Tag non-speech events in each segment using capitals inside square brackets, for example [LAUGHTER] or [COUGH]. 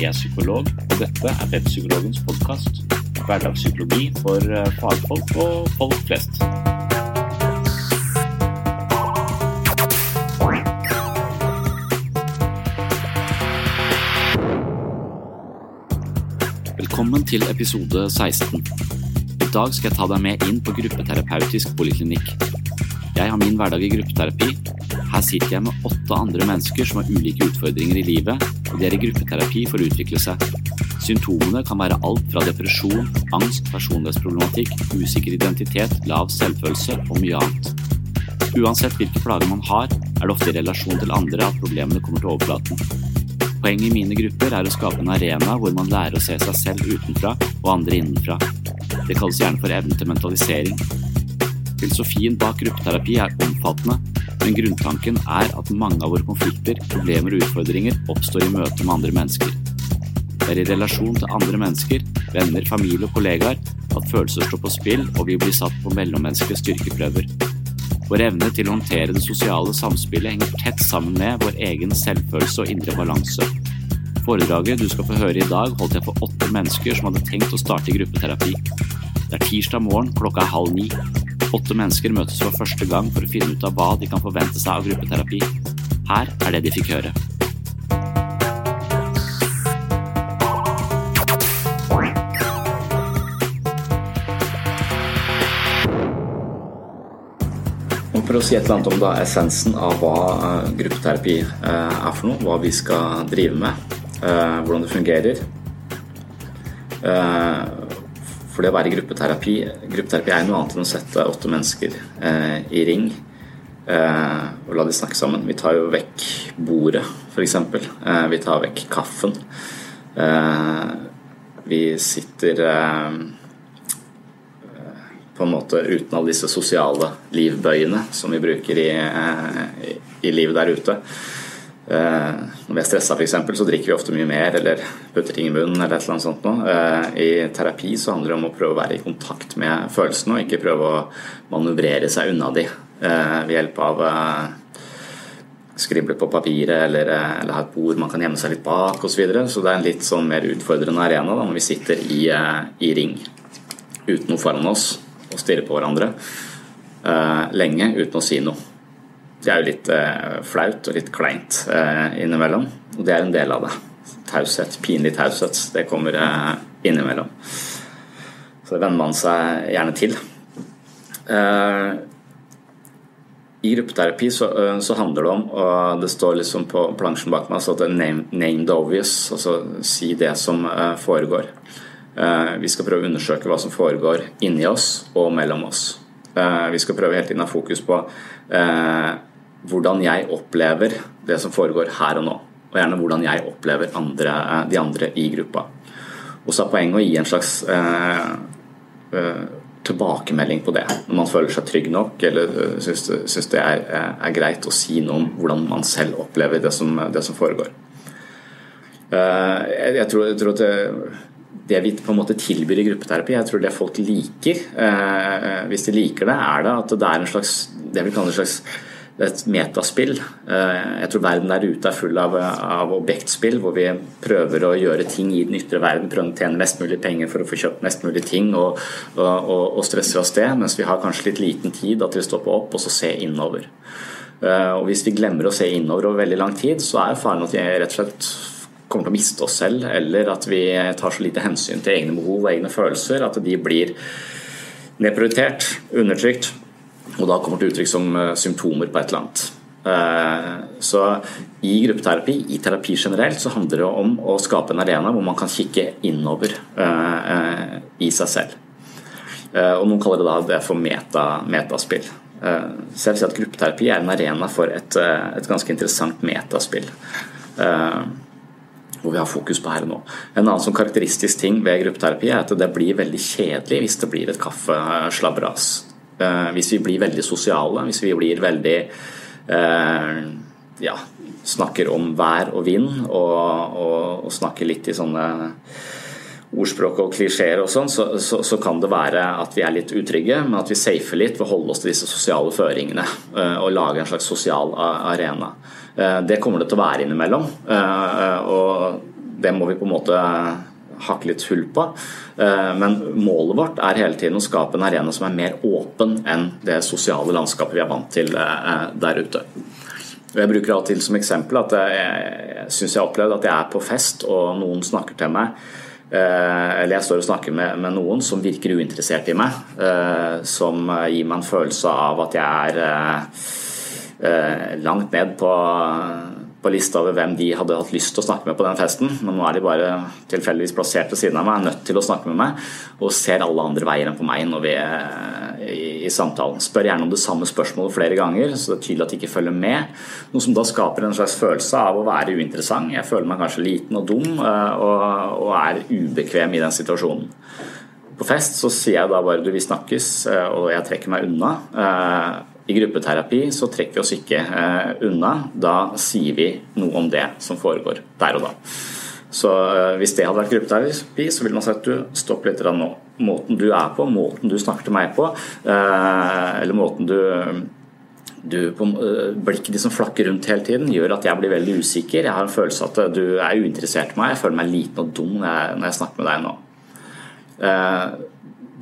Jeg er psykolog, og dette er Webpsykologens podkast. Hverdagspsykologi for eh, fagfolk og folk flest. Velkommen til episode 16. I dag skal jeg ta deg med inn på gruppeterapeutisk poliklinikk. Jeg har min hverdag i gruppeterapi. Her sitter jeg med åtte andre mennesker som har ulike utfordringer i livet, og de er i gruppeterapi for å utvikle seg. Symptomene kan være alt fra depresjon, angst, personlighetsproblematikk, usikker identitet, lav selvfølelse og mye annet. Uansett hvilke plager man har, er det ofte i relasjon til andre at problemene kommer til overflaten. Poenget i mine grupper er å skape en arena hvor man lærer å se seg selv utenfra og andre innenfra. Det kalles gjerne for evnen til mentalisering. Filosofien bak gruppeterapi er omfattende, men grunntanken er at mange av våre konflikter, problemer og utfordringer oppstår i møte med andre mennesker. Det er i relasjon til andre mennesker, venner, familie og kollegaer at følelser står på spill og vi blir satt på mellommenneskelige styrkeprøver. Vår evne til å håndtere det sosiale samspillet henger tett sammen med vår egen selvfølelse og indre balanse. Foredraget du skal få høre i dag, holdt jeg for åtte mennesker som hadde tenkt å starte gruppeterapi. Det er tirsdag morgen, klokka er halv ni. Åtte mennesker møtes for første gang for å finne ut av hva de kan forvente seg av gruppeterapi. Her er det de fikk høre. For å si et eller annet om da, essensen av hva uh, gruppeterapi uh, er for noe, hva vi skal drive med, uh, hvordan det fungerer For det å være i gruppeterapi Gruppeterapi er noe annet enn å sette åtte mennesker i ring og la de snakke sammen. Vi tar jo vekk bordet, f.eks. vi tar vekk kaffen. vi sitter på en måte uten alle disse sosiale livbøyene som vi bruker i, i, i livet der ute. Eh, når vi er stressa f.eks., så drikker vi ofte mye mer eller putter ting i munnen. eller et eller annet sånt. Eh, I terapi så handler det om å prøve å være i kontakt med følelsene og ikke prøve å manøvrere seg unna de eh, ved hjelp av skrible på papiret eller, eller ha et bord man kan gjemme seg litt bak osv. Så, så det er en litt sånn mer utfordrende arena da, når vi sitter i, i ring uten noe foran oss og stirrer på hverandre lenge uten å si noe. Det er jo litt uh, flaut og litt kleint uh, innimellom, og det er en del av det. Taushet, pinlig taushet, det kommer innimellom. Så det venner man seg gjerne til. I gruppeterapi så, så, handler det om, og det står liksom på plansjen bak meg, så at det er name, obvious, altså si det som foregår. Eh, vi skal prøve å undersøke hva som foregår inni oss og mellom oss. Eh, vi skal prøve hele tiden å ha fokus på eh, hvordan jeg opplever det som foregår her og nå. Og gjerne hvordan jeg opplever andre, de andre i gruppa. Og så er poenget å gi en slags tilbakemelding på det. Når man føler seg trygg nok eller syns det er, er, greit å si noe om hvordan man selv opplever det som, det som foregår. Jeg, jeg, tror, jeg tror at det, det vi på en måte tilbyr i gruppeterapi, jeg tror det folk liker, eh, hvis de liker det, er det at det er en slags det vi kaller en slags et metaspill. Eh, jeg tror verden der ute er full av, av, objektspill, hvor vi prøver å gjøre ting i den ytre verden, prøver å tjene mest mulig penger for å få kjøpt mest mulig ting og, og, og stresser av sted, mens vi har kanskje litt liten tid til å stoppe opp og så se innover. Eh, og Hvis vi glemmer å se innover over veldig lang tid, så er faren at vi rett og slett kommer til å miste oss selv, eller at vi tar så lite hensyn til egne behov og egne følelser at de blir nedprioritert, undertrykt, og da kommer til uttrykk som eh, symptomer på et eller annet. Eh, så i gruppeterapi, i terapi generelt, så handler det om å skape en arena hvor man kan kikke innover eh, i seg selv. Og Noen kaller det da det for meta, metaspill. Så jeg vil si at gruppeterapi er en arena for et, et ganske interessant metaspill. hvor vi har fokus på her og nå. En annen som karakteristisk ting ved gruppeterapi er at det blir veldig kjedelig hvis det blir et kaffeslabberas. Eh, hvis vi blir veldig sosiale, hvis vi blir veldig eh, ja, snakker om vær og vind og, og, og snakker litt i sånne ordspråk og klisjeer og sånn, så, så, så, kan det være at vi er litt utrygge, men at vi safer litt ved å holde oss til disse sosiale føringene eh, og lage en slags sosial arena. Det kommer det til å være innimellom, og det må vi på en måte hakke litt hull på. Men målet vårt er hele tiden å skape en arena som er mer åpen enn det sosiale landskapet vi er vant til der ute. Jeg bruker av og til som eksempel at jeg syns jeg har opplevd at jeg er på fest og noen snakker til meg Eh, eller jeg står og snakker med, med, noen som virker uinteressert i meg. Eh, som gir meg en følelse av at jeg er eh, langt ned på på lista over hvem de hadde hatt lyst til å snakke med på den festen, men nå er de bare tilfeldigvis plassert ved siden av meg, er nødt til å snakke med meg, og ser alle andre veier enn på meg når vi er i, samtalen. Spør gjerne om det samme spørsmålet flere ganger, så det er tydelig at de ikke følger med. Noe som da skaper en slags følelse av å være uinteressant. Jeg føler meg kanskje liten og dum, eh, og, er ubekvem i den situasjonen. På fest så sier jeg da bare du, vi snakkes, eh, og jeg trekker meg unna. Gruppeterapi så trekker vi oss ikke eh, unna. Da sier vi noe om det som foregår der og da. Så eh, Hvis det hadde vært gruppeterapi, så ville man sagt du, stopp litt nå. Måten du er på, måten du snakker til meg på, eh, eller måten du du, på, blikket ditt som flakker rundt hele tiden, gjør at jeg blir veldig usikker. Jeg har en følelse at du er uinteressert i meg. Jeg føler meg liten og dum når jeg, når jeg snakker med deg nå.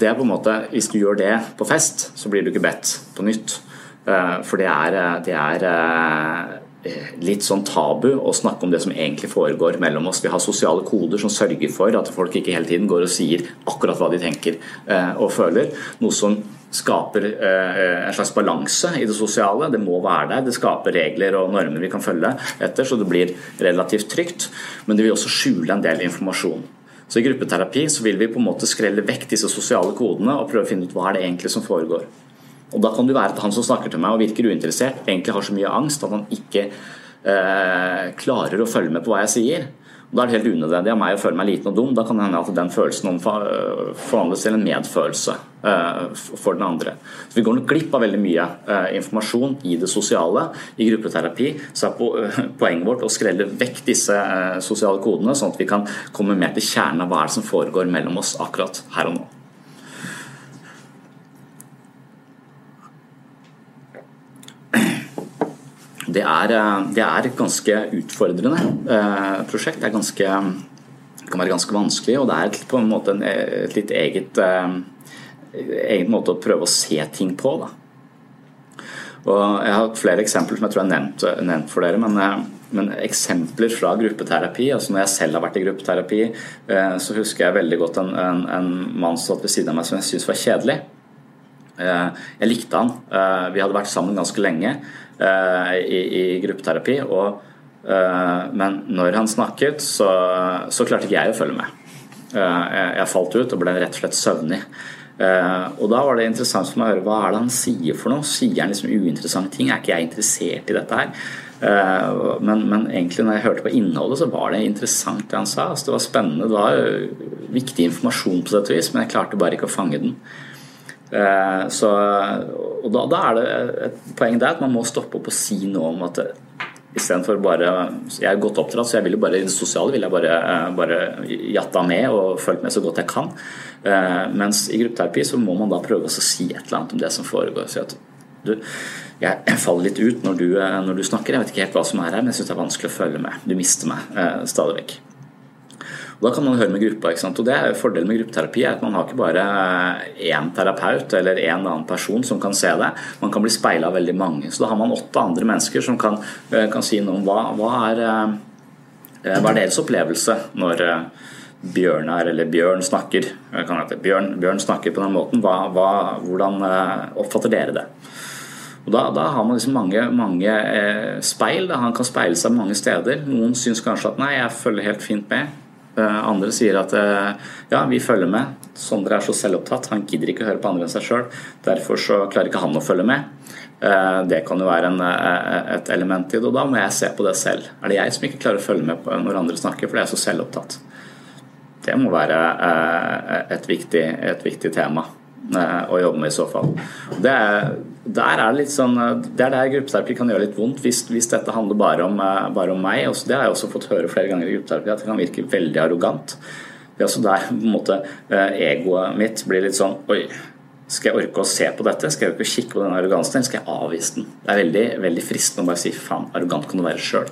Det er på en måte, Hvis du gjør det på fest, så blir du ikke bedt på nytt. Eh, for det er, eh, det er eh, litt sånn tabu å snakke om det som egentlig foregår mellom oss. Vi har sosiale koder som sørger for at folk ikke hele tiden går og sier akkurat hva de tenker og føler. Noe som skaper en slags balanse i det sosiale. Det må være der. Det skaper regler og normer vi kan følge etter, så det blir relativt trygt. Men det vil også skjule en del informasjon. Så I gruppeterapi så vil vi på en måte skrelle vekk disse sosiale kodene og prøve å finne ut hva er det egentlig som foregår. Og Da kan det være at han som snakker til meg og virker uinteressert, egentlig har så mye angst at han ikke eh, klarer å følge med på hva jeg sier. Og Da er det helt unødvendig av meg å føle meg liten og dum. Da kan det hende at den følelsen forvandles til en medfølelse eh, for den andre. Så Vi går nok glipp av veldig mye eh, informasjon i det sosiale. I gruppeterapi så er eh, [LAUGHS] poenget vårt å skrelle vekk disse eh, sosiale kodene, sånn at vi kan komme mer til kjernen av hva som foregår mellom oss akkurat her og nå. Det er, eh, det er et ganske utfordrende eh, prosjekt. Det, ganske, det, kan være ganske vanskelig, og det er på en måte en, et litt eget, eh, egen måte å prøve å se ting på. Da. Og jeg har hatt flere eksempler som jeg tror jeg har nevnt, nevnt for dere. men men eksempler fra gruppeterapi altså Når jeg selv har vært i gruppeterapi, så husker jeg veldig godt en, en, en mann som satt ved siden av meg som jeg syntes var kjedelig. Jeg likte han. Vi hadde vært sammen ganske lenge. Eh, i, i gruppeterapi. Og, eh, men når han snakket, så, så, klarte ikke jeg å følge med. Eh, jeg, jeg falt ut og ble rett og slett søvnig. og da var det interessant for meg å høre hva er det han sier for noe. Sier han liksom uinteressante ting? Er ikke jeg interessert i dette her? Men, men, egentlig når jeg hørte på innholdet, så var det interessant det han sa. Altså, det var spennende. Det var viktig informasjon på sett og vis, men jeg klarte bare ikke å fange den. Eh, så, og da, da, er det et poeng der at man må stoppe opp og si noe om at Istedenfor bare Jeg er godt oppdratt, så jeg vil jo bare, i det sosiale vil jeg bare, eh, bare jatta med og følge med så godt jeg kan. Eh, mens i gruppeterapi så må man da prøve å si et eller annet om det som foregår. Si at du, jeg faller litt ut når du, når du, snakker, jeg vet ikke helt hva som er her, men jeg syns det er vanskelig å følge med. Du mister meg eh, stadig vekk. Da kan man høre med gruppa. ikke sant? Og det er Fordelen med gruppeterapi er at man har ikke bare én terapeut eller en annen person som kan se det. Man kan bli speila av veldig mange. Så da har man åtte andre mennesker som kan, eh, kan si noe om hva, hva, er, eh, hva er deres opplevelse når bjørn Bjørnar eller Bjørn snakker. Bjørn, Bjørn snakker på den måten. Hva, hva, hvordan oppfatter dere det? Og da, da, har man liksom mange, mange speil. Da. Han kan speile seg mange steder. Noen syns kanskje at nei, jeg følger helt fint med. Andre sier at ja, vi følger med. Sondre er så selvopptatt, han gidder ikke å høre på andre enn seg sjøl. Derfor så klarer ikke han å følge med. Det kan jo være en, et element i det, og da må jeg se på det selv. Er det jeg som ikke klarer å følge med når andre snakker, fordi jeg er så selvopptatt? Det må være et viktig, et viktig tema å jobbe med i så fall. Det er, der er det litt sånn, det er der gruppeterapi kan gjøre litt vondt, hvis, hvis dette handler bare om, bare om meg. Også, det har jeg også fått høre flere ganger i gruppeterapi, at det kan virke veldig arrogant. Det er også der på en måte, egoet mitt blir litt sånn Oi, skal jeg orke å se på dette? Skal jeg ikke kikke på den arrogansen, eller skal jeg avvise den? Det er veldig, veldig fristende å bare si faen, arrogant kan du være sjøl.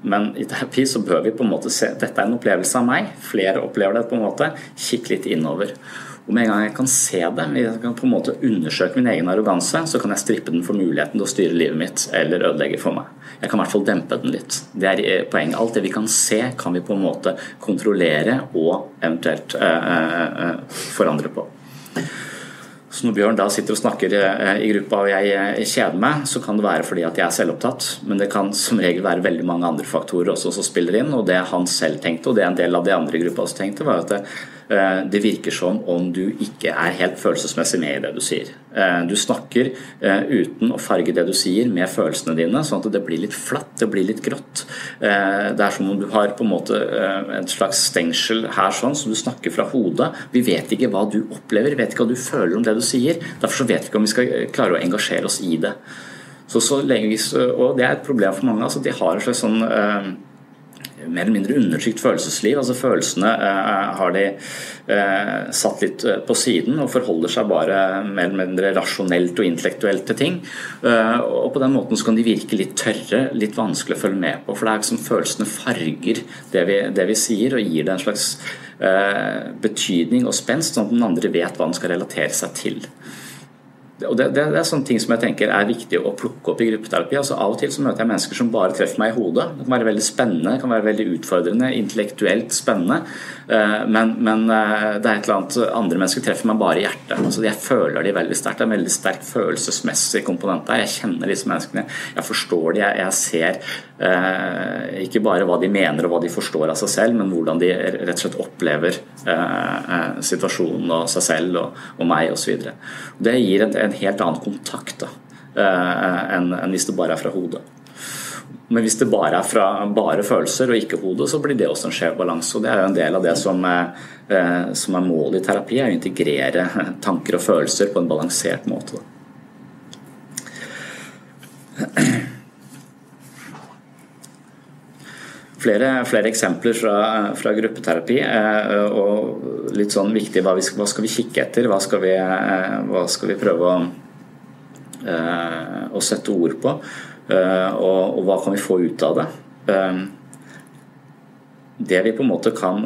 Men i terapi så bør vi på en måte se dette er en opplevelse av meg. Flere opplever det på en måte. Kikk litt innover. Og med en gang jeg kan se det, jeg kan på en måte undersøke min egen arroganse, så kan jeg strippe den for muligheten til å styre livet mitt eller ødelegge for meg. Jeg kan i hvert fall dempe den litt. Det er poenget. Alt det vi kan se, kan vi på en måte kontrollere og eventuelt eh, eh, forandre på. Så når Bjørn da sitter og snakker i gruppa og jeg kjeder meg, så kan det være fordi at jeg er selvopptatt. Men det kan som regel være veldig mange andre faktorer også som spiller inn. Og det han selv tenkte, og det en del av de andre i gruppa også tenkte, var at det, det virker som om du ikke er helt følelsesmessig med i det du sier. Du snakker uten å farge det du sier med følelsene dine, sånn at det blir litt flatt, det blir litt grått. Det er som om du har på en måte et slags stengsel her sånn, så du snakker fra hodet. Vi vet ikke hva du opplever, vi vet ikke hva du føler om det du sier. Derfor så vet vi ikke om vi skal klare å engasjere oss i det. Så, så lenge og det er et problem for mange. altså De har en slags sånn mer eller mindre undertrykt følelsesliv. altså Følelsene eh, har de eh, satt litt på siden og forholder seg bare mer eller mindre rasjonelt og intellektuelt til ting. Eh, og På den måten så kan de virke litt tørre, litt vanskelig å følge med på. For det er som følelsene farger det vi, det vi sier og gir det en slags eh, betydning og spenst, sånn at den andre vet hva den skal relatere seg til. Og det, det, er sånne ting som jeg tenker er viktig å plukke opp i gruppeterapi. Altså Av og til så møter jeg mennesker som bare treffer meg i hodet. Det kan være veldig spennende, det kan være veldig utfordrende, intellektuelt spennende. Men, men det er et eller annet andre mennesker treffer meg bare i hjertet. Altså Jeg føler de veldig sterkt. Det er en veldig sterk følelsesmessig komponent der. Jeg kjenner disse menneskene. Jeg forstår de, jeg, jeg ser eh, ikke bare hva de mener og hva de forstår av seg selv, men hvordan de rett og slett opplever eh, situasjonen og seg selv og, og meg osv. Det gir en, en helt annen kontakt da, eh, enn, hvis det bare er fra hodet. Men hvis det bare er fra bare følelser og ikke hodet, så blir det også en skjev balanse. Og det er jo en del av det som, er, som er målet i terapi, er å integrere [LAUGHS] tanker og følelser på en balansert måte. Flere, flere eksempler fra, fra gruppeterapi. og litt sånn viktig hva, vi, hva, skal vi kikke etter? Hva skal vi, hva skal vi prøve å, å sette ord på? Og, og, hva kan vi få ut av det? Det vi på en måte kan,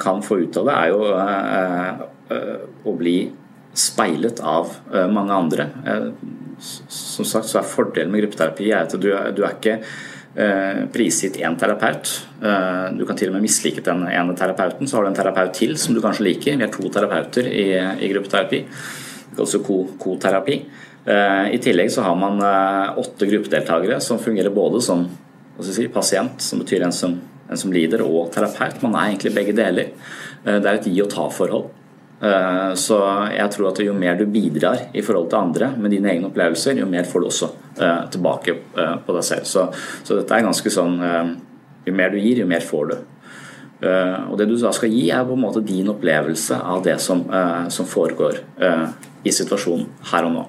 kan få ut av det, er jo å bli speilet av mange andre. Som sagt så er Fordelen med gruppeterapi er at du, du er ikke prisgitt én terapeut. Du kan til og med mislike den ene terapeuten, så har du en terapeut til som du kanskje liker. Vi er to terapeuter i, i gruppeterapi. altså koterapi. ko-terapi. I tillegg så har man åtte gruppedeltakere som fungerer både som si, pasient, som betyr en som, en som lider, og terapeut. Man er egentlig begge deler. Det er et gi og ta-forhold. Så jeg tror at jo mer du bidrar i forhold til andre med dine egne opplevelser, jo mer får du også tilbake på deg selv. Så, så dette er ganske sånn Jo mer du gir, jo mer får du. Og det du da skal gi, er på en måte din opplevelse av det som, som foregår i situasjonen her og nå.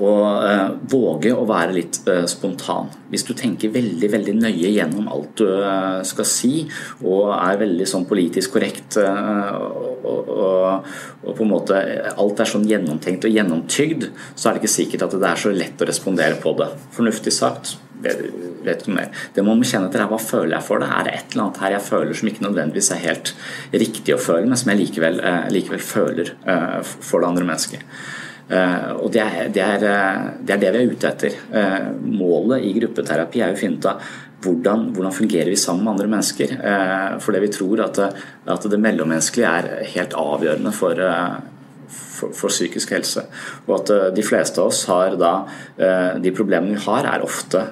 Og eh, våge å være litt eh, spontan. Hvis du tenker veldig veldig nøye gjennom alt du eh, skal si, og er veldig sånn politisk korrekt og, og, og, på en måte alt er sånn gjennomtenkt og gjennomtygd, så er det ikke sikkert at det er så lett å respondere på det. Fornuftig sagt. Vet ikke mer. Det må man kjenne etter er hva føler jeg for det. Er det et eller annet her jeg føler som ikke nødvendigvis er helt riktig å føle, men som jeg likevel, likevel føler for det andre mennesket. Uh, og det er det, er, det er det, vi er ute etter. Uh, målet i gruppeterapi er å finne ut av hvordan, hvordan fungerer vi sammen med andre mennesker. For fordi vi tror at, at, det mellommenneskelige er helt avgjørende for, for, for, psykisk helse. Og at de fleste av oss har da De problemene vi har, er ofte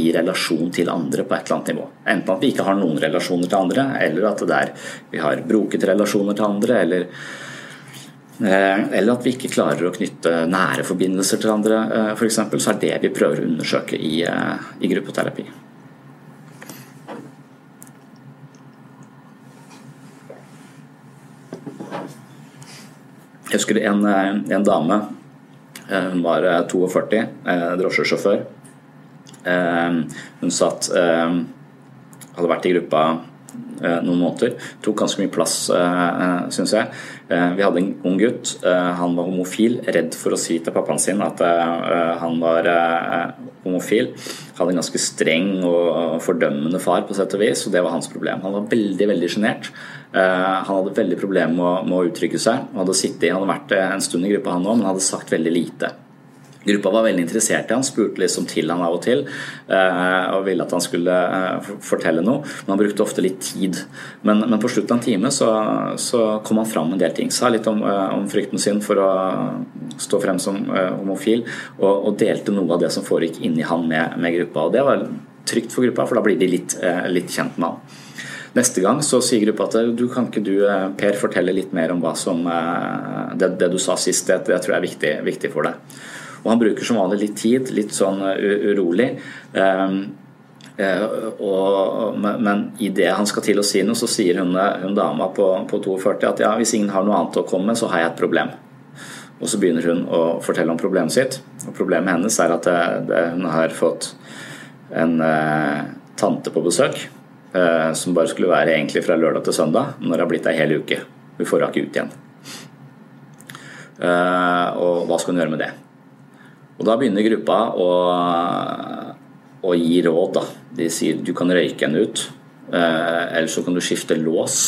i relasjon til andre på et eller annet nivå. Enten at vi ikke har noen relasjoner til andre, eller at det er, vi har brokete relasjoner til andre, eller eller at vi ikke klarer å knytte nære forbindelser til andre, f.eks. Så er det vi prøver å undersøke i, i gruppeterapi. Jeg husker en, eh, en dame. Eh, hun var 42, eh, drosjesjåfør. Hun satt Hadde vært i gruppa noen måneder. Tok ganske mye plass, syns jeg. Vi hadde en ung gutt. Han var homofil, redd for å si til pappaen sin at han var homofil. Hadde en ganske streng og fordømmende far, på sett og vis, og det var hans problem. Han var veldig, veldig sjenert. Eh, han hadde veldig problemer med, å uttrykke seg. Han hadde, sittet, han hadde vært en stund i gruppa, han òg, men hadde sagt veldig lite. Gruppa var veldig interessert i han, spurte liksom til han av og til eh, og ville at han skulle eh, fortelle noe. Men han brukte ofte litt tid. Men, men på slutten av en time så, så, kom han fram med en del ting. Sa litt om, om, frykten sin for å stå frem som homofil, og, og delte noe av det som foregikk inni han med, med gruppa. Og det var trygt for gruppa, for da blir de litt, litt kjent med han. Neste gang så sier gruppa at du kan ikke du, eh, Per, fortelle litt mer om hva som, eh, det, det du sa sist. Det, det, tror jeg er viktig, viktig, for deg. Og Han bruker som vanlig litt tid, litt sånn eh, urolig. Um, og, men idet han skal til å si noe, så sier hun, hun dama på, på 42 at ja, hvis ingen har noe annet å komme med, så har jeg et problem. Og så begynner hun å fortelle om problemet sitt. Og Problemet hennes er at det, det, hun har fått en eh, tante på besøk Eh, som bare skulle være egentlig fra lørdag til søndag, når det har blitt ei hel uke. Vi får henne ikke ut igjen. Eh, og hva skal hun gjøre med det? Og Da begynner gruppa å, å gi råd. Da. De sier du kan røyke henne ut, eh, eller så kan du skifte lås.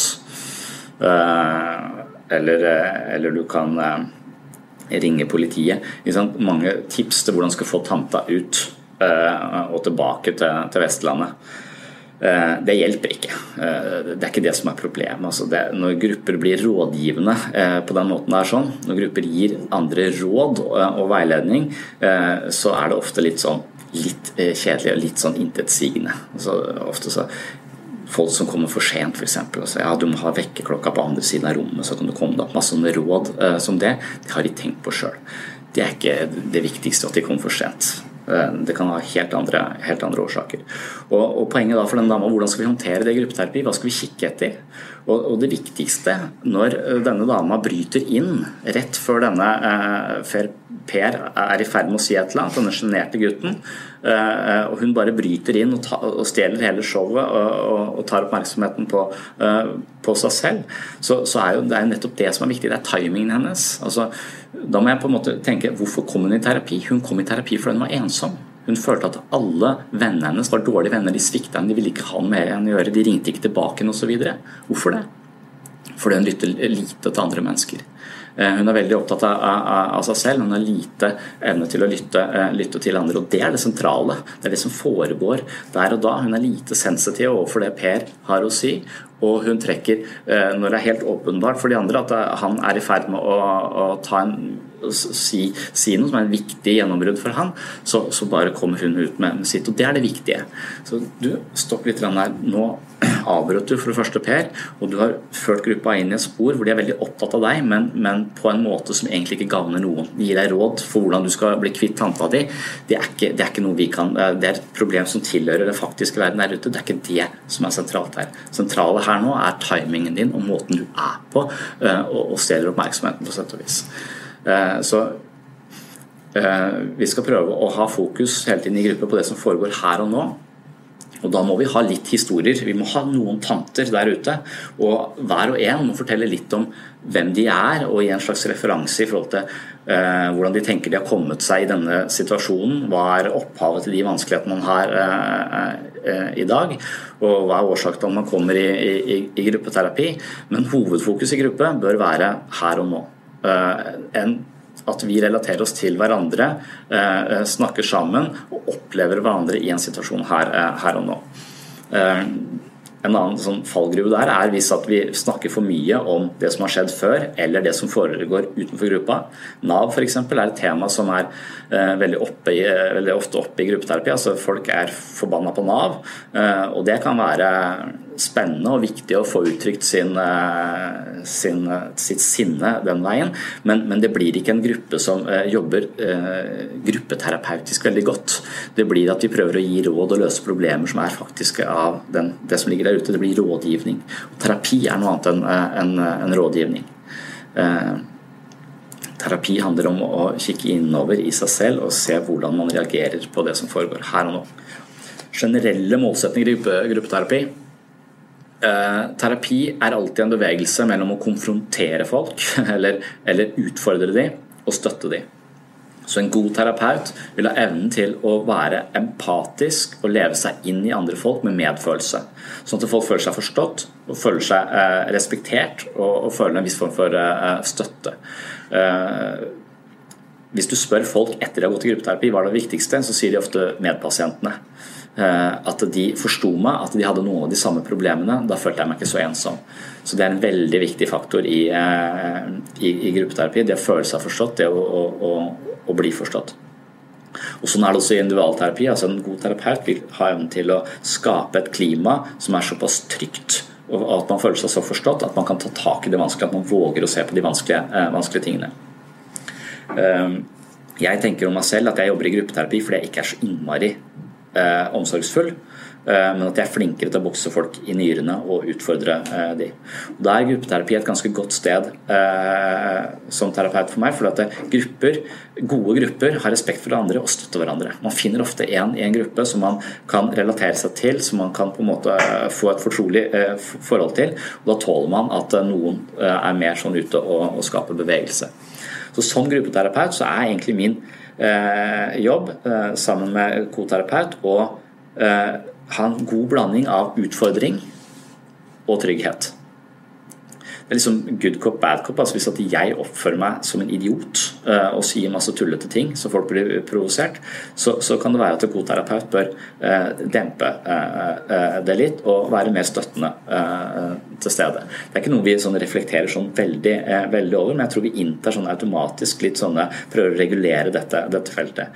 Eller, eller du kan ringe politiet. Mange tips til hvordan du skal få tanta ut og tilbake til, til Vestlandet. Eh, det hjelper ikke. Eh, det er ikke det som er problemet. Altså det, når grupper blir rådgivende eh, på den måten det er sånn, når grupper gir andre råd og veiledning, så er det ofte litt sånn litt kjedelig og litt sånn intetsigende. Altså, ofte så Folk som kommer for sent, f.eks. Altså, ja, du må ha vekkerklokka på andre siden av rommet, så kan du komme deg opp. Masse sånne råd som det. Det har de tenkt på sjøl. Det er ikke det viktigste at de kommer for sent. Eh, det kan ha helt andre, helt andre årsaker. Og, og, Poenget da for den dama hvordan skal vi håndtere det i gruppeterapi? Hva skal vi kikke etter? Og, og, Det viktigste når eh, denne dama bryter inn rett før denne eh, Per er i ferd med å si et eller annet, denne sjenerte gutten, eh, og hun bare bryter inn og, ta, og stjeler hele showet og, og tar oppmerksomheten på, eh, på seg selv, så, så, er jo det er nettopp det som er viktig. Det er timingen hennes. Altså, da må jeg på en måte tenke hvorfor kom hun i terapi? Hun kom i terapi fordi hun var ensom. Hun følte at alle vennene hennes var dårlige venner. De svikta henne, de ville ikke ha noe mer enn å gjøre. De ringte ikke tilbake henne osv. Hvorfor det? Fordi hun lytter lite til andre mennesker. Eh, hun er veldig opptatt av, av, av, seg selv. Hun har lite evne til å lytte, eh, lytte, til andre. og Det er det sentrale. Det er det som foregår der og da. Hun er lite sensitiv overfor det Per har å si. Og hun trekker, eh, når det er helt åpenbart for de andre at han er i ferd med å, å ta en si, si, noe som er en viktig gjennombrudd for han, så, så, bare kommer hun ut med, sitt. Og det er det viktige. Så du, stopp litt her. Nå [CLEARS THROAT] avbrøt du for det første Per, og du har ført gruppa inn i et spor hvor de er veldig opptatt av deg, men, men på en måte som egentlig ikke gagner noen. De gir deg råd for hvordan du skal bli kvitt tanta di. Det er, ikke, det er ikke noe vi kan Det er et problem som tilhører den faktiske verden der ute. Det er ikke det som er sentralt her. Sentrale her nå er timingen din og måten du er på, og, og stjeler oppmerksomheten på sett og vis. Eh, så eh, vi skal prøve å ha fokus hele tiden i gruppe på det som foregår her og nå. Og Da må vi ha litt historier. Vi må ha noen tanter der ute. Og hver og en må fortelle litt om hvem de er, og gi en slags referanse i forhold til uh, hvordan de tenker de har kommet seg i denne situasjonen. Hva er opphavet til de vanskelighetene man har i dag? Og hva er årsaken til at man kommer i, i, i gruppeterapi? Men hovedfokus i gruppe bør være her og nå. Eh, enn at vi relaterer oss til hverandre, eh, snakker sammen og opplever hverandre i en situasjon her, eh, her og nå. en annen sånn fallgruve der er hvis at vi snakker for mye om det som har skjedd før, eller det som foregår utenfor gruppa. Nav f.eks. er et tema som er eh, veldig, i, veldig, ofte oppe i gruppeterapi. altså Folk er forbanna på Nav, eh, og det kan være spennende og viktig å få uttrykt sin, eh, sin, sitt sinne den veien, men, men, det blir ikke en gruppe som eh, jobber eh, gruppeterapeutisk veldig godt. Det blir at vi prøver å gi råd og løse problemer som er faktiske av den, det som ligger der ute. Det blir rådgivning. Og terapi er noe annet enn en, en rådgivning. Terapi handler om å kikke innover i seg selv og se hvordan man reagerer på det som foregår her og nå. Generelle målsetninger i gruppeterapi Eh, terapi er alltid en bevegelse mellom å konfrontere folk [LAUGHS] eller, eller utfordre dem og støtte dem. Så en god terapeut vil ha evnen til å være empatisk og leve seg inn i andre folk med medfølelse. Sånn at folk føler seg forstått og føler seg eh, respektert og, og, føler en viss form for eh, støtte. Hvis du spør folk etter de har gått i gruppeterapi hva er det viktigste, så sier de ofte medpasientene. Eh, at de forsto meg, at de hadde noen av de samme problemene. Da følte jeg meg ikke så ensom. Så det er en veldig viktig faktor i, eh, i, i gruppeterapi. Det å føle seg forstått, det å, å, å, å bli forstått. Og Sånn er det også i individualterapi. altså En god terapeut vil ha evnen til å skape et klima som er såpass trygt og at man føler seg så forstått at man kan ta tak i det vanskelige, at man våger å se på de vanskelige, eh, vanskelige tingene. Jeg tenker om meg selv at jeg jobber i gruppeterapi fordi jeg ikke er så innmari eh, omsorgsfull, eh, men at jeg er flinkere til å bokse folk i nyrene og utfordre eh, de. Og Da er gruppeterapi et ganske godt sted eh, som terapeut for meg, for at grupper, gode grupper har respekt for hverandre og støtter hverandre. Man finner ofte en i en gruppe som man kan relatere seg til, som man kan på en måte eh, få et fortrolig eh, forhold til. og Da tåler man at noen er mer sånn ute og, og skaper bevegelse. Så Som gruppeterapeut så er egentlig min jobb eh, sammen med koterapeut og eh, ha en god blanding av utfordring og trygghet. Liksom good cop, bad cop. altså Hvis at jeg oppfører meg som en idiot uh, og sier masse tullete ting så folk blir provosert, så, så, kan det være at en god terapeut bør uh, dempe uh, det litt og være mer støttende til stede. Det er ikke noe vi sånn reflekterer sånn veldig, veldig, over, men jeg tror vi inntar sånn automatisk litt sånne prøver å regulere dette, dette feltet.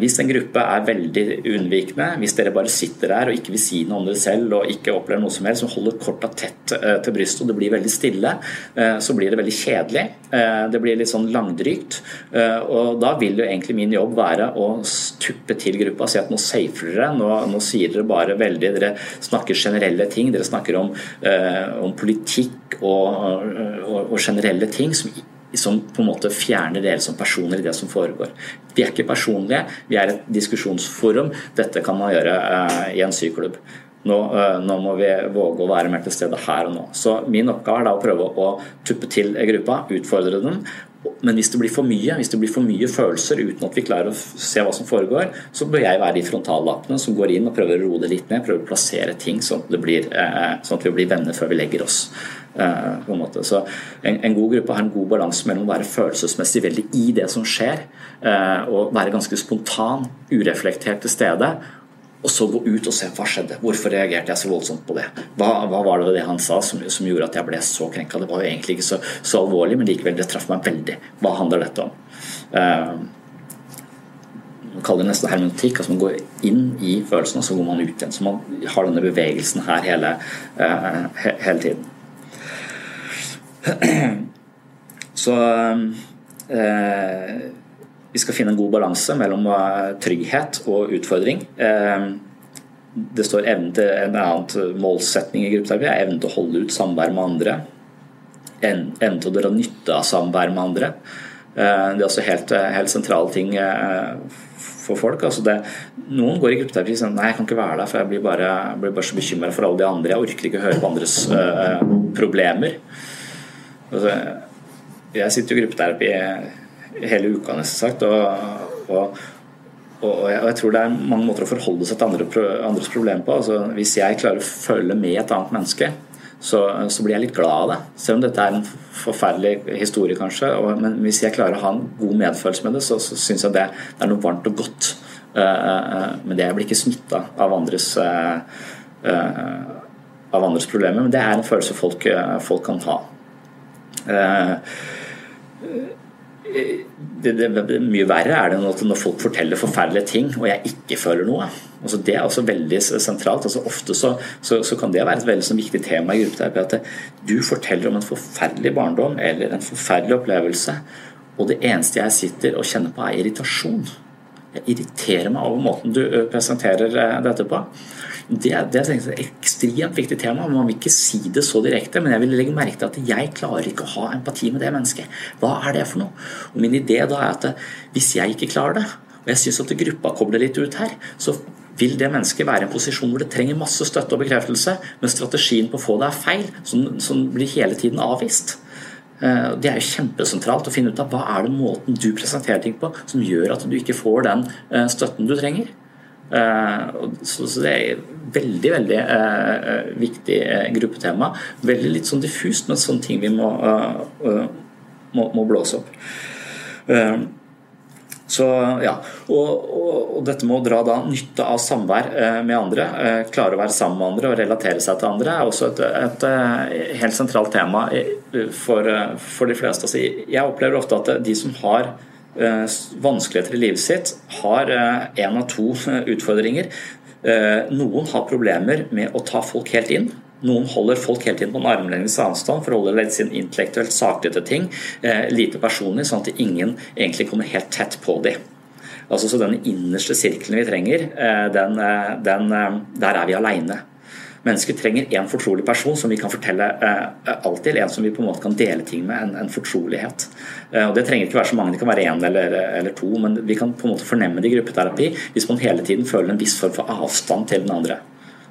Hvis en gruppe er veldig unnvikende, hvis dere bare sitter der og ikke vil si noe om dere selv og ikke opplever noe som helst, som holder korta tett til brystet og det blir veldig stille stille, eh, så blir det veldig kjedelig. Eh, det blir litt sånn langdrygt. Eh, og da vil jo egentlig min jobb være å tuppe til gruppa og si at nå safer dere, nå, nå, sier dere bare veldig Dere snakker generelle ting, dere snakker om, om politikk og, og, og generelle ting som som på en måte fjerner dere som personer i det som foregår. Vi er ikke personlige, vi er et diskusjonsforum. Dette kan man gjøre i en syklubb. Nå, eh, nå, må vi våge å være mer til stede her og nå. Så Min oppgave er da å prøve å tuppe til gruppa, utfordre den. Men hvis det blir for mye hvis det blir for mye følelser uten at vi klarer å se hva som foregår, så bør jeg være de frontallappene som går inn og prøver å roe det litt ned. Prøver å plassere ting sånn at, blir, eh, sånn at vi blir venner før vi legger oss. Eh, på en. Så en, en, god gruppe har en god balanse mellom å være følelsesmessig veldig i det som skjer, og være ganske spontan, ureflektert til stede og så gå ut og se hva skjedde. Hvorfor reagerte jeg så voldsomt på det? Hva, hva var det det han sa som, som, gjorde at jeg ble så krenka? Det var jo egentlig ikke så, så, alvorlig, men likevel, det traff meg veldig. Hva handler dette om? Uh, man kaller det nesten hermetikk. altså Man går inn i følelsen, og så går man ut igjen. Så man har denne bevegelsen her hele, uh, he, hele tiden. [CLEARS THROAT] Så uh, vi skal finne en god balanse mellom eh, trygghet og utfordring. Eh, det står evnen til en annen målsetning i gruppeterapi er evnen til å holde ut samvær med andre. Evnen til å dra nytte av samvær med andre. Eh, det er også helt, helt sentrale ting for folk. Altså det, noen går i gruppeterapi og sier nei, jeg kan ikke være der, for jeg blir bare, blir bare så bekymra for alle de andre. Jeg orker ikke høre på andres problemer. Altså, jeg sitter jo i gruppeterapi hele uka, nesten sagt. Og, og, og, jeg tror det er mange måter å forholde seg til andre, andres problemer på. Altså, hvis jeg klarer å følge med et annet menneske, så, så, blir jeg litt glad av det. Selv om dette er en forferdelig historie, kanskje. Og, men hvis jeg klarer å ha en god medfølelse med det, så, så syns jeg det, det, er noe varmt og godt. Uh, uh, men det blir ikke smitta av andres uh, av andres problemer, men det er en følelse folk, folk kan ha. Det, det, det, mye verre er det når folk forteller forferdelige ting og jeg ikke føler noe. Altså det er også veldig sentralt. Altså ofte så, så, så, kan det være et veldig sånn viktig tema i gruppeterapi. At du forteller om en forferdelig barndom eller en forferdelig opplevelse, og det eneste jeg sitter og kjenner på, er irritasjon. Jeg irriterer meg over måten du presenterer dette på. Det, det er et ekstremt viktig tema. Man vil ikke si det så direkte, men jeg vil legge merke til at jeg klarer ikke å ha empati med det mennesket. Hva er det for noe? Og Min idé da er at hvis jeg ikke klarer det, og jeg syns at gruppa kobler litt ut her, så vil det mennesket være i en posisjon hvor det trenger masse støtte og bekreftelse, men strategien på å få det er feil, som, som blir hele tiden avvist. Eh, det er jo kjempesentralt å finne ut av hva er det måten du presenterer ting på som gjør at du ikke får den eh, støtten du trenger. Eh, så det er veldig veldig eh, viktig gruppetema. Veldig litt sånn diffust, men sånne ting vi må, må, må blåse opp. Så, ja. Og, og, og, dette med å dra da nytte av samvær med andre, klare å være sammen med andre og relatere seg til andre, er også et, et, et helt sentralt tema for, for de fleste. Altså, jeg opplever ofte at de som har Eh, vanskeligheter i livet sitt, har én eh, av to eh, utfordringer. Noen har problemer med å ta folk helt inn. Noen holder folk helt inn på en armlengdes avstand, forholder sin intellektuelt saklige til ting, lite personlig, sånn at ingen egentlig kommer helt tett på dem. Altså, så Den innerste sirkelen vi trenger, den, den, der er vi aleine. Mennesker trenger en fortrolig person som vi kan fortelle eh, alt til. En som vi på en måte kan dele ting med. En, en fortrolighet. Eh, og Det trenger ikke være så mange, det kan være én eller, eller, to. Men vi kan på en måte fornemme det i gruppeterapi hvis man hele tiden føler en viss form for avstand til den andre.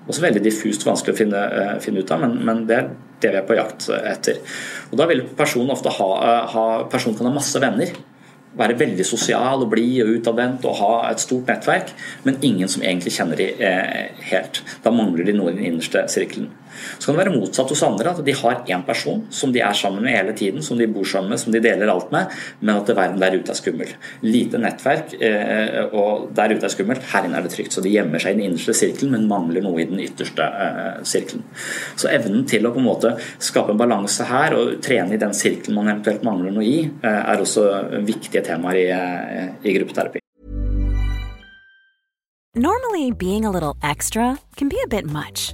Også veldig diffust vanskelig å finne, uh, finne ut av, men, men, det er det vi er på jakt etter. Og Da vil personen ofte ha, uh, ha Personen kan ha masse venner være veldig sosial og blid og utadvendt og ha et stort nettverk, men ingen som egentlig kjenner de eh, helt. Da mangler de noe i den innerste sirkelen. Så kan det være motsatt hos andre, at de har én person som de er sammen med hele tiden, som de bor sammen med, som de deler alt med, men at verden der ute er skummel. Lite nettverk, eh, og der ute er skummelt, her inne er det trygt. Så de gjemmer seg i den innerste sirkelen, men mangler noe i den ytterste eh, sirkelen. Så evnen til å på en måte skape en balanse her, og trene i den sirkelen man eventuelt mangler noe i, eh, er også viktige temaer i, i gruppeterapi. Normally being a little extra can be a bit much.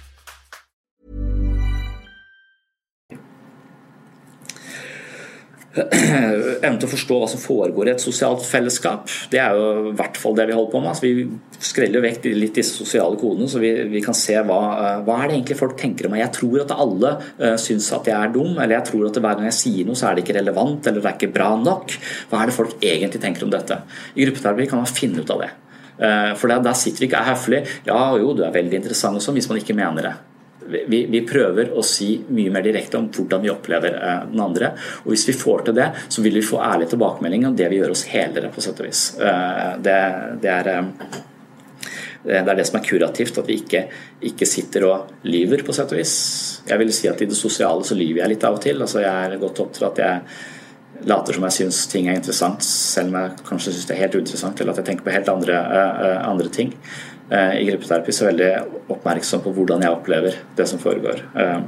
[CLEARS THROAT] evne til å forstå hva som foregår i et sosialt fellesskap. Det er jo i hvert fall det vi holder på med. Altså, vi skreller vekk litt disse sosiale kodene, så vi, vi kan se hva, uh, hva er det egentlig folk tenker om meg. Jeg tror at alle uh, syns at jeg er dum, eller jeg tror at hver gang jeg sier noe, så er det ikke relevant eller det er ikke bra nok. Hva er det folk egentlig tenker om dette? I gruppeterapi kan man finne ut av det. Uh, for der, der sitter vi ikke er høflig. Ja, jo, du er veldig interessant og sånn, hvis man ikke mener det vi, vi, prøver å si mye mer direkte om hvordan vi opplever eh, den andre. Og Hvis vi får til det, så vil vi få ærlig tilbakemelding om det vil gjøre oss helere, på sett og vis. Eh, det, det, er, eh, det, er det som er kurativt, at vi ikke, ikke, sitter og lyver, på sett og vis. Jeg vil si at i det sosiale så lyver jeg litt av og til. altså Jeg er godt opptatt at jeg later som jeg syns ting er interessant, selv om jeg kanskje syns det er helt uinteressant, eller at jeg tenker på helt andre, andre ting. Eh, i gruppeterapi så veldig oppmerksom på hvordan jeg opplever det som foregår. Eh,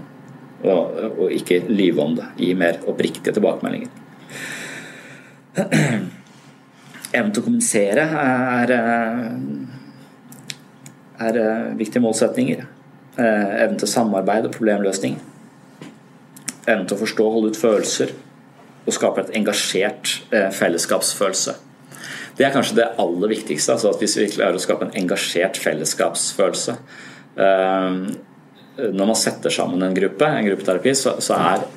og, og ikke lyve om det. Gi mer oppriktige tilbakemeldinger. [CLEARS THROAT] Evnen til å kommunisere er, er viktige målsetninger. Evnen til samarbeid og problemløsning. evnen til å forstå og holde ut følelser, og skape et engasjert eh, fellesskapsfølelse. Det er kanskje det aller viktigste. altså at Hvis vi klarer å skape en engasjert fellesskapsfølelse eh, Når man setter sammen en gruppe, en gruppeterapi, så, er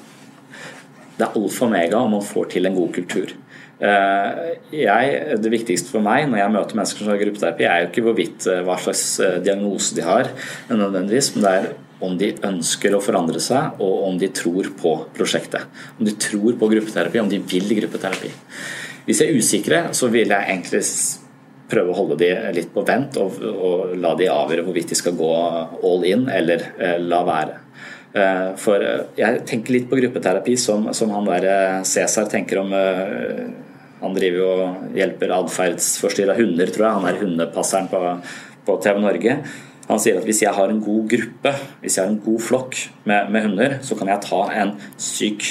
det alfa og mega om man får til en god kultur. Eh, jeg, det viktigste for meg når jeg møter mennesker som har gruppeterapi, er jo ikke hvorvidt hva slags diagnose de har, nødvendigvis, men det er om de ønsker å forandre seg, og om de tror på prosjektet. Om de tror på gruppeterapi, om de vil gruppeterapi. Hvis de er usikre, så vil jeg egentlig prøve å holde de litt på vent og, og la de avgjøre hvorvidt de skal gå all in eller eh, la være. Eh, for eh, jeg tenker litt på gruppeterapi som, som han der eh, Cæsar tenker om eh, Han driver og hjelper atferdsforstyrra hunder, tror jeg. Han er hundepasseren på, på TV Norge. Han sier at hvis jeg har en god gruppe, hvis jeg har en god flokk med, med hunder, så kan jeg ta en syk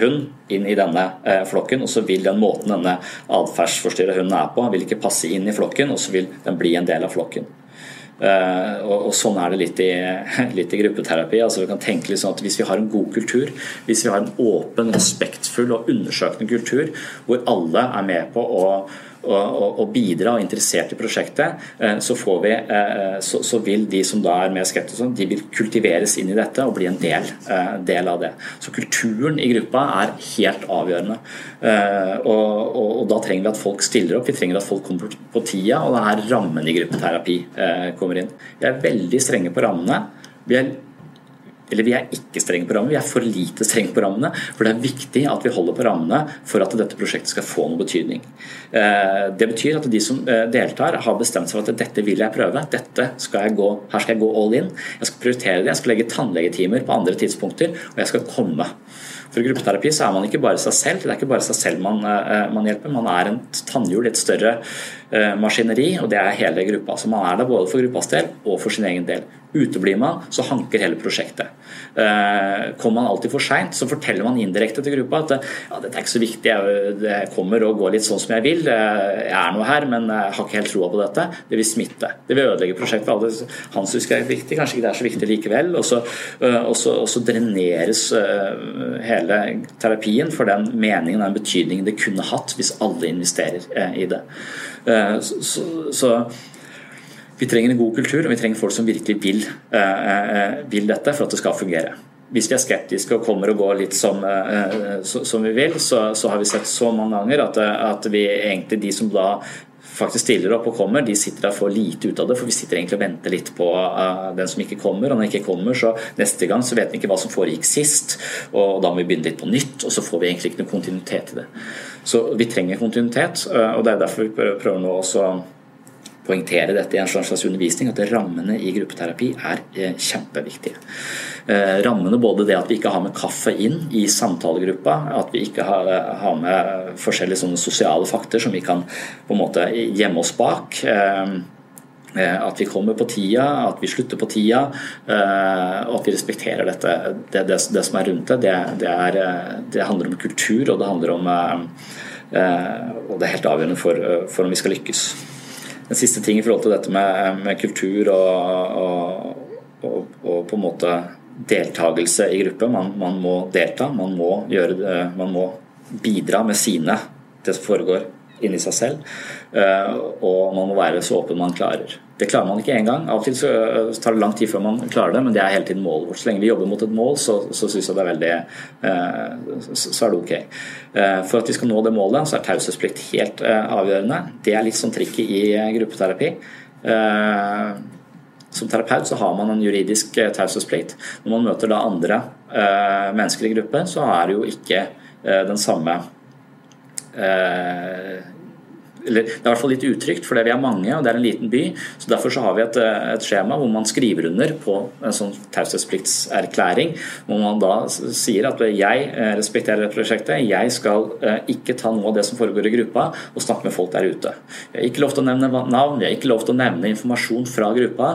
hund inn i denne eh, flokken, og så vil den måten denne atferdsforstyrra hunden er på, vil ikke passe inn i flokken, og så vil den bli en del av flokken. Uh, og, og, Sånn er det litt i, [LAUGHS] litt i gruppeterapi. altså vi kan tenke litt sånn at Hvis vi har en god kultur, hvis vi har en åpen, respektfull og undersøkende kultur, hvor alle er med på å og, og bidra og interessert i prosjektet, så så, vi, eh, så, så, vil de som da er mer skeptiske, de vil kultiveres inn i dette og bli en del, eh, del av det. Så kulturen i gruppa er helt avgjørende. Og, og, og, da trenger vi at folk stiller opp, vi trenger at folk kommer på tida, og det er rammen i gruppeterapi kommer inn. Vi er veldig strenge på rammene. Vi er eller vi er ikke strenge på rammene, vi er for lite strenge på rammene. For det er viktig at vi holder på rammene for at dette prosjektet skal få noe betydning. Eh, det betyr at de som eh, deltar, har bestemt seg for at dette vil jeg prøve. Dette skal jeg gå, her skal jeg gå all in. Jeg skal prioritere det. Jeg skal legge tannlegetimer på andre tidspunkter, og jeg skal komme. For gruppeterapi så er man ikke bare seg selv. Det er ikke bare seg selv man, eh, man hjelper. Man er en tannhjul i et større maskineri, og det er hele gruppa. Så man er der både for gruppas del og for sin egen del. Uteblir man, så hanker hele prosjektet. Eh, kommer man alltid for seint, så forteller man indirekte til gruppa at ja, dette er ikke så viktig, jeg kommer og går litt sånn som jeg vil. Jeg er nå her, men jeg har ikke helt troa på dette. Det vil smitte. Det vil ødelegge prosjektet alle. Han husker er viktig, kanskje ikke det er så viktig likevel. Og så, eh, og så, og så dreneres eh, hele terapien for den meningen og den betydningen det kunne hatt hvis alle investerer i det. Så, så vi trenger en god kultur, og vi trenger folk som virkelig vil, eh, eh, vil dette for at det skal fungere. Hvis vi er skeptiske og kommer og går litt som, eh, som vi vil, så, så, har vi sett så mange ganger at, at vi egentlig de som da faktisk stiller opp og kommer, de sitter der for lite ut av det. For vi sitter egentlig og venter litt på den som ikke kommer. Og når den ikke kommer, så neste gang så vet vi ikke hva som foregikk sist. Og da må vi begynne litt på nytt, og så får vi egentlig ikke noen kontinuitet i det. Så vi trenger kontinuitet, og det er derfor vi prøver nå også poengtere dette i en slags undervisning, at rammene i gruppeterapi er eh, kjempeviktige. Eh, rammene både det at vi ikke har med kaffe inn i samtalegruppa, at vi ikke har, har med forskjellige sånne sosiale fakter som vi kan på en måte gjemme oss bak. Eh, at vi kommer på tida, at vi slutter på tida, og at vi respekterer dette. Det, det, det som er rundt det, det, er, det, handler om kultur, og det handler om Og det er helt avgjørende for, for om vi skal lykkes en siste ting i forhold til dette med, med kultur og, og, og, og, på en måte deltakelse i gruppe. Man, man må delta, man må, gjøre, man må bidra med sine, det som foregår inni seg selv. Eh, og man må være så åpen man klarer. Det klarer man ikke én gang. Av og til så tar det lang tid før man klarer det, men det er hele tiden målet vårt. Så lenge vi jobber mot et mål, så, så syns jeg det er veldig eh, Så er det ok. Eh, for at vi skal nå det målet, så er taushetsplikt helt avgjørende. Det er litt sånn trikket i gruppeterapi. Som terapeut så har man en juridisk taushetsplikt. Når man møter da andre mennesker i gruppe, så er det jo ikke den samme eller Det er i hvert fall litt utrygt, for vi er mange og det er en liten by. så Derfor så har vi et, et skjema hvor man skriver under på en sånn taushetspliktserklæring. Hvor man da sier at jeg respekterer det prosjektet, jeg skal eh, ikke ta noe av det som foregår i gruppa og snakke med folk der ute. Vi har ikke lov til å nevne navn, vi har ikke lov til å nevne informasjon fra gruppa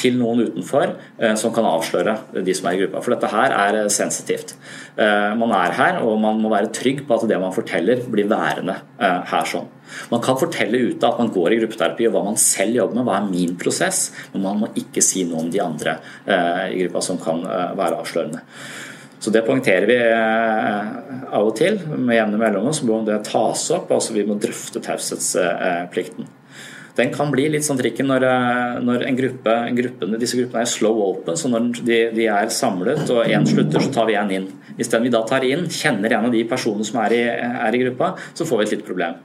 til noen utenfor eh, som kan avsløre de som er i gruppa. For dette her er eh, sensitivt. Eh, man er her, og man må være trygg på at det man forteller, blir værende her sånn. Man kan fortelle ute at man går i gruppeterapi og hva man selv jobber med, hva er min prosess, men man må ikke si noe om de andre i gruppa som kan være avslørende. Så det poengterer vi av og til med jevne mellomrom. Så må det tas opp, altså vi må drøfte taushetsplikten. Den kan bli litt sånn trikken når, når en gruppe, en gruppe, disse gruppene er slow open. så Når de, de er samlet og én slutter, så tar vi en inn. Hvis den vi da tar inn, kjenner en av de personene som er i, er i gruppa, så får vi et lite problem.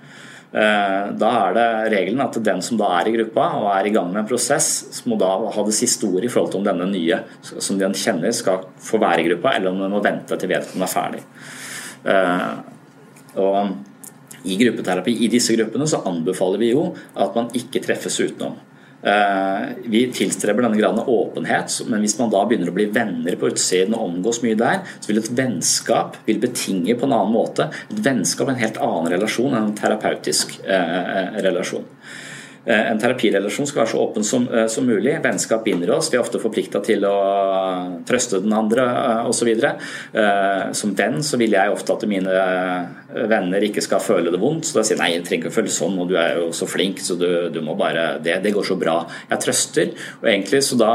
Eh, da er det regelen at den som da er i gruppa og er i gang med en prosess, må da ha det siste ordet i forhold til om denne nye som den kjenner skal få være i gruppa, eller om den må vente til vedkommende er ferdig. Eh, og i gruppeterapi i disse gruppene så anbefaler vi jo at man ikke treffes utenom. Eh, vi tilstreber denne graden av åpenhet, men hvis man da begynner å bli venner på utsiden og omgås mye der, så vil et vennskap vil betinge på en annen måte et vennskap en helt annen relasjon enn en terapeutisk eh, relasjon. Eh, en terapirelasjon skal være så åpen som, eh, som mulig. Vennskap binder oss. Vi er ofte forplikta til å trøste den andre eh, osv. Som venn så vil jeg ofte at mine venner ikke skal føle det vondt. Så da sier jeg nei, jeg trenger ikke å føle sånn, og du er jo så flink, så du, du må bare det, det går så bra. Jeg trøster, og egentlig så da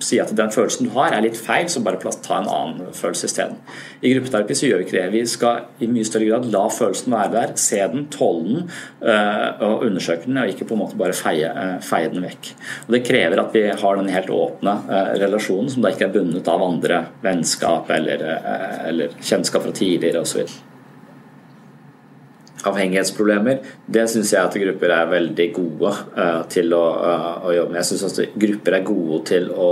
sier jeg at den følelsen du har er litt feil, så bare ta en annen følelse isteden. I gruppeterapi så gjør vi ikke det. Vi skal i mye større grad la følelsen være der, se den, tåle den og undersøke den, og ikke på en måte bare feie, eh, feie, den vekk. Og Det krever at vi har den helt åpne eh, relasjonen som da ikke er bundet av andre vennskap eller, eh, eller kjennskap fra tidligere osv. Avhengighetsproblemer, det syns jeg at grupper er veldig gode til å, å, jobbe med. Jeg syns at grupper er gode til å,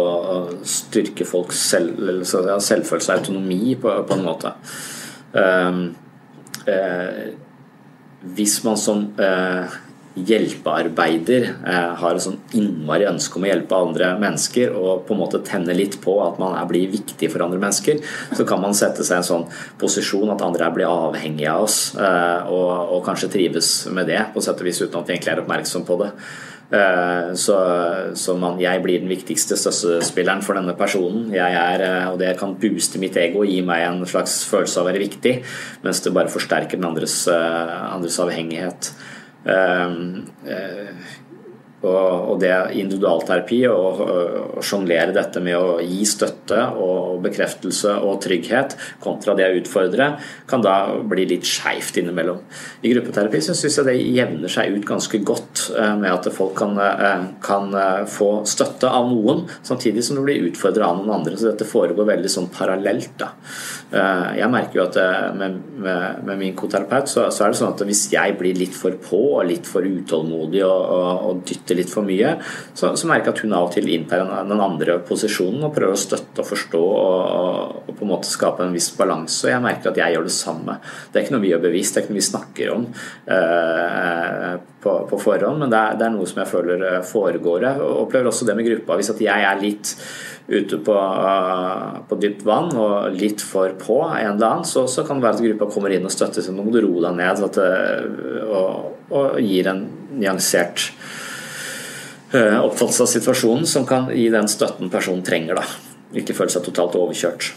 styrke folks selv, selvfølelse og autonomi på, på en måte. Um, Eh, hvis man som hjelpearbeider eh, har et sånn innmari ønske om å hjelpe andre mennesker og på en måte tenne litt på at man blir viktig for andre mennesker, så kan man sette seg i en sånn posisjon at andre blir avhengige av oss eh, og, og kanskje trives med det, på sett og vis uten at vi egentlig er oppmerksom på det. Eh, så, så man, jeg blir den viktigste støttespilleren for denne personen. Jeg er, og Det kan booste mitt ego og gi meg en slags følelse av å være viktig, mens det bare forsterker den andres, andres avhengighet. Um, uh, og, det er individualterapi å sjonglere dette med å gi støtte og bekreftelse og trygghet kontra det å utfordre, kan da bli litt skeivt innimellom. I gruppeterapi så syns jeg det jevner seg ut ganske godt eh, med at folk kan, eh, kan eh, få støtte av noen, samtidig som de blir utfordra av noen andre. Så dette foregår veldig sånn parallelt. Da. Jeg merker jo at med, med, med min koterapeut så, så, er det sånn at hvis jeg blir litt for på og litt for utålmodig og, og, og dytter litt for mye, så, så merker jeg at hun av og til inntar den andre posisjonen og prøver å støtte og forstå og, og, på en måte skape en viss balanse. Og jeg merker at jeg gjør det samme. Det er ikke noe vi gjør bevisst, det er ikke noe vi snakker om eh, på, på, forhånd, men det er, det er, noe som jeg føler eh, foregår. Jeg opplever også det med gruppa. Hvis at jeg er litt ute på, uh, på, dypt vann og litt for på en eller annen, så, så kan det være at gruppa kommer inn og støtter seg. Nå må du roe deg ned at, uh, og, og, gir en nyansert Eh, oppfattelse av situasjonen som kan gi den støtten personen trenger. da, Ikke føle seg totalt overkjørt.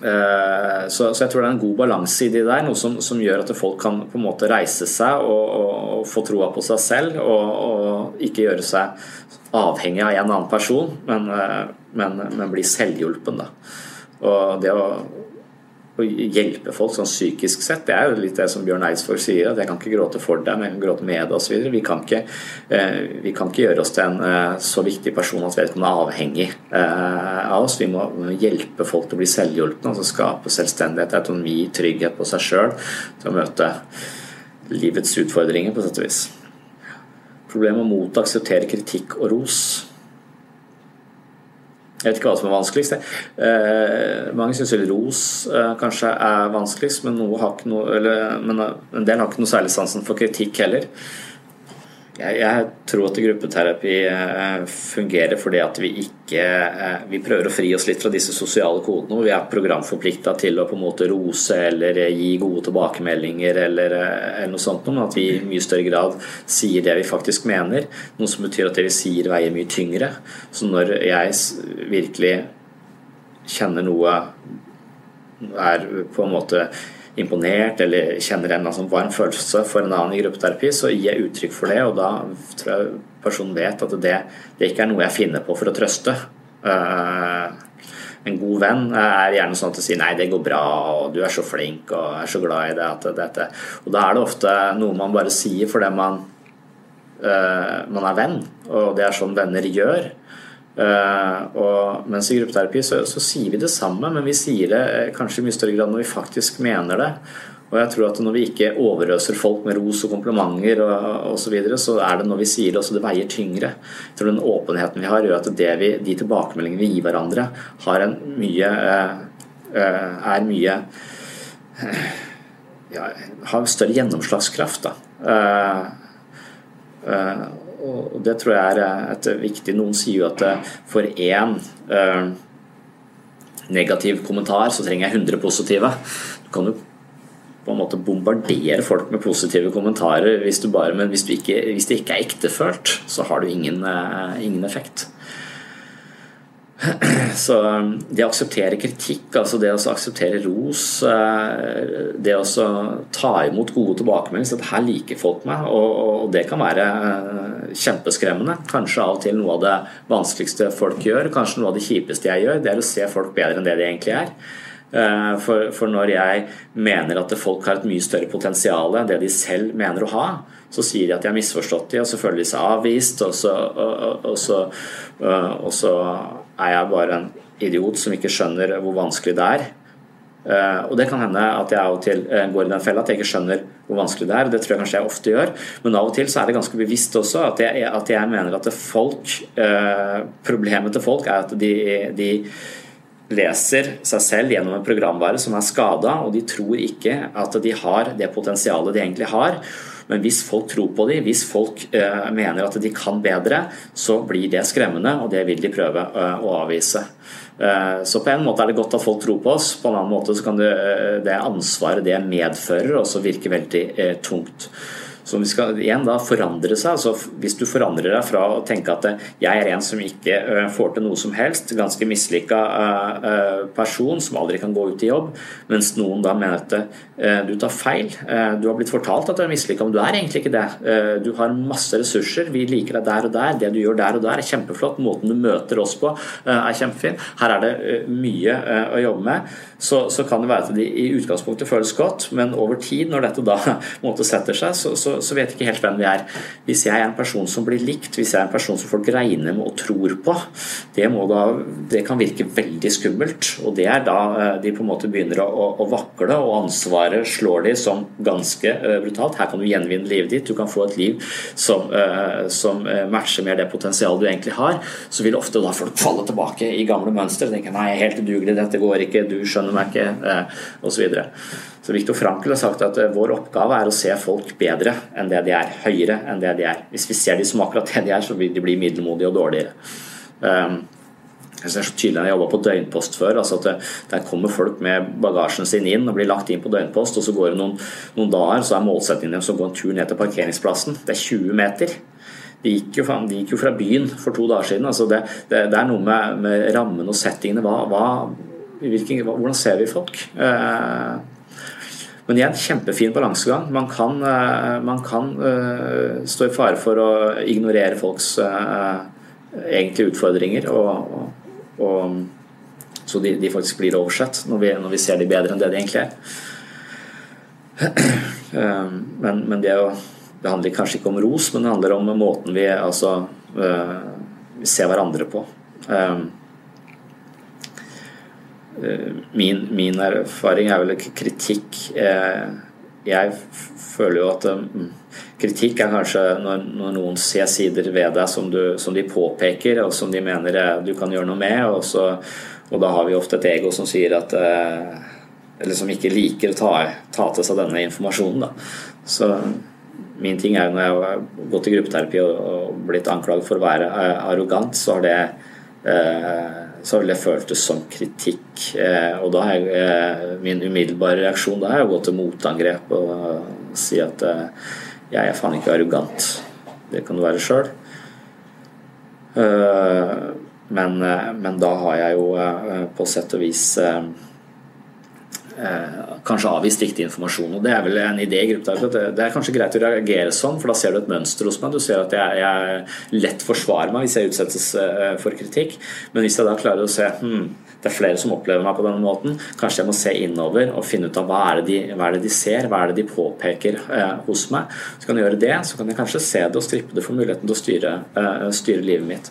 Eh, så, så, jeg tror det er en god balanse i det der, noe som, som, gjør at folk kan på en måte reise seg og, og, og få troa på seg selv, og, og, ikke gjøre seg avhengig av en annen person, men, eh, men, men bli selvhjulpen. Da. Og det å å hjelpe folk sånn psykisk sett. Det er jo litt det som Bjørn Eidsvåg sier, at jeg kan ikke gråte for deg, men jeg kan gråte med deg osv. Vi, kan eh, vi kan ikke gjøre oss til en eh, så viktig person at vedkommende er avhengig eh, av oss. Vi må hjelpe folk til å bli selvhjulpne, altså skape selvstendighet, autonomi, trygghet på seg sjøl til å møte livets utfordringer, på sett og vis. Problemet med å akseptere kritikk og ros jeg vet ikke hva som er vanskeligst. Eh, mange syns ros eh, kanskje er vanskeligst, men, noe, men, en del har ikke noe særlig sansen for kritikk heller. Jeg, jeg, tror at gruppeterapi eh, fungerer fordi at vi ikke eh, Vi prøver å fri oss litt fra disse sosiale kodene. hvor Vi er programforplikta til å på en måte rose eller eh, gi gode tilbakemeldinger eller, eller noe sånt, men at vi i mye større grad sier det vi faktisk mener. Noe som betyr at det vi sier veier mye tyngre. Så når jeg virkelig kjenner noe er på en måte imponert eller kjenner en sånn varm følelse for en annen i gruppeterapi, så gir jeg uttrykk for det, og da tror jeg personen vet at det, det ikke er noe jeg finner på for å trøste. Uh, en god venn er gjerne sånn at du sier 'nei, det går bra', og 'du er så flink', og 'er så glad i at dette Og da er det ofte noe man bare sier fordi man, uh, man er venn, og det er sånn venner gjør. Uh, og mens i gruppeterapi så, så, sier vi det samme, men vi sier det kanskje i mye større grad når vi faktisk mener det. Og jeg tror at når vi ikke overøser folk med ros og komplimenter og osv., så, så er det når vi sier det også det veier tyngre. Jeg tror den åpenheten vi har, gjør at vi, de tilbakemeldingene vi gir hverandre, har en mye eh, eh, er mye ja, har større gjennomslagskraft. Da. Eh, og det tror jeg er et viktig Noen sier jo at for én negativ kommentar så trenger jeg 100 positive. Du kan jo på en måte bombardere folk med positive kommentarer, hvis du bare, men hvis, du ikke, hvis det ikke er ektefølt, så har du ingen, ingen effekt. [CLEARS THROAT] Så um, det å akseptere kritikk, altså det å akseptere ros, uh, det å ta imot gode tilbakemeldinger at her liker folk meg, og, det kan være uh, kjempeskremmende. Kanskje av og til noe av det vanskeligste folk gjør, kanskje noe av det kjipeste jeg gjør, det er å se folk bedre enn det de egentlig er. Eh, for, når jeg mener at folk har et mye større potensial enn det de selv mener å ha, så sier de at de har misforstått de, og så føler de seg avvist, og så, og, og, så, eh, og så, er jeg bare en idiot som ikke skjønner hvor vanskelig det er. Eh, og det kan hende at jeg av og til går i den fella at jeg ikke skjønner hvor vanskelig det er. Det tror jeg kanskje jeg ofte gjør. Men av og til så er det ganske bevisst også at jeg, at jeg mener at folk Problemet til folk er at de, de leser seg selv gjennom en programvare som er skada, og de tror ikke at de har det potensialet de egentlig har. Men hvis folk tror på dem, hvis folk uh, mener at de kan bedre, så blir det skremmende, og det vil de prøve uh, å avvise. Uh, så på en måte er det godt at folk tror på oss, på en annen måte så kan det, det ansvaret det medfører, også virke veldig tungt som skal igjen da forandre seg. altså Hvis du forandrer deg fra å tenke at jeg er en som ikke øh, får til noe som helst, ganske mislykka øh, person som aldri kan gå ut i jobb, mens noen da mener at du tar feil. Du har blitt fortalt at du er mislykka, men du er egentlig ikke det. Du har masse ressurser, vi liker deg der og der, det du gjør der og der er kjempeflott, måten du møter oss på er kjempefin. Her er det mye å jobbe med. Så, så kan det være at de i utgangspunktet føles godt, men over tid, når dette da [LAUGHS] måte setter seg, så, så så, vet ikke helt hvem vi er. Hvis jeg er en person som blir likt, hvis jeg er en person som folk regner med og tror på, det, da, det kan virke veldig skummelt. Og det er da eh, de på en måte begynner å, å, vakle, og ansvaret slår de som ganske eh, brutalt. Her kan du gjenvinne livet ditt, du kan få et liv som, eh, som matcher mer det potensialet du egentlig har. Så vil ofte da folk falle tilbake i gamle mønster og tenke nei, jeg er helt udugelig, dette går ikke, du skjønner meg ikke, osv. Så Viktor Frankel har sagt at eh, vår oppgave er å se folk bedre enn det de er, høyere enn det de er. Hvis vi ser de som akkurat det de er, så vil de bli middelmodige og dårligere. Um, jeg ser så tydelig når jeg jobba på døgnpost før. altså at Der kommer folk med bagasjen sin inn og blir lagt inn på døgnpost, og så går det noen, noen dager, så er målsettingen deres å gå en tur ned til parkeringsplassen. Det er 20 meter. De gikk jo, de gikk jo fra byen for to dager siden. altså Det, det, det er noe med, med, rammen og settingene. Hva, hva, hvilken, hvordan ser vi folk? Uh, men igjen, kjempefin balansegang. Man kan, eh, man kan uh, stå i fare for å ignorere folks egentlige utfordringer, og, og, og, så de, de, faktisk blir oversett når vi, når vi, ser de bedre enn det de egentlig er. [CLEARS THROAT] Men, men det, jo, det, handler kanskje ikke om ros, men det handler om måten vi altså, ser hverandre på. Eh, min, min, erfaring er vel kritikk eh, Jeg føler jo at mm, kritikk er kanskje når, når noen ser sider ved deg som, du, som, de påpeker, og som de mener eh, du kan gjøre noe med, og, så, og da har vi ofte et ego som sier at Eller som ikke liker å ta, ta til seg denne informasjonen. Da. Så min ting er når jeg har gått i gruppeterapi og, og blitt anklaget for å være arrogant, så har det eh, så følt det som kritikk. Eh, og da er jeg, min umiddelbare reaksjon da er å gå til motangrep og si at eh, jeg er faen ikke arrogant. Det kan du være sjøl. Men, men, da har jeg jo på sett og vis kanskje avvist riktig informasjon. og Det er vel en idé i gruppa. Det er kanskje greit å reagere sånn, for da ser du et mønster hos meg. Du ser at jeg, jeg lett forsvarer meg hvis jeg utsettes eh, for kritikk. Men hvis jeg da klarer å se hmm, det er flere som opplever meg på denne måten. Kanskje jeg må se innover og finne ut av hva er det de, er det de ser, hva er det de påpeker eh, hos meg. Så kan jeg gjøre det, så kan jeg kanskje se det og strippe det for muligheten til å styre, eh, styre livet mitt.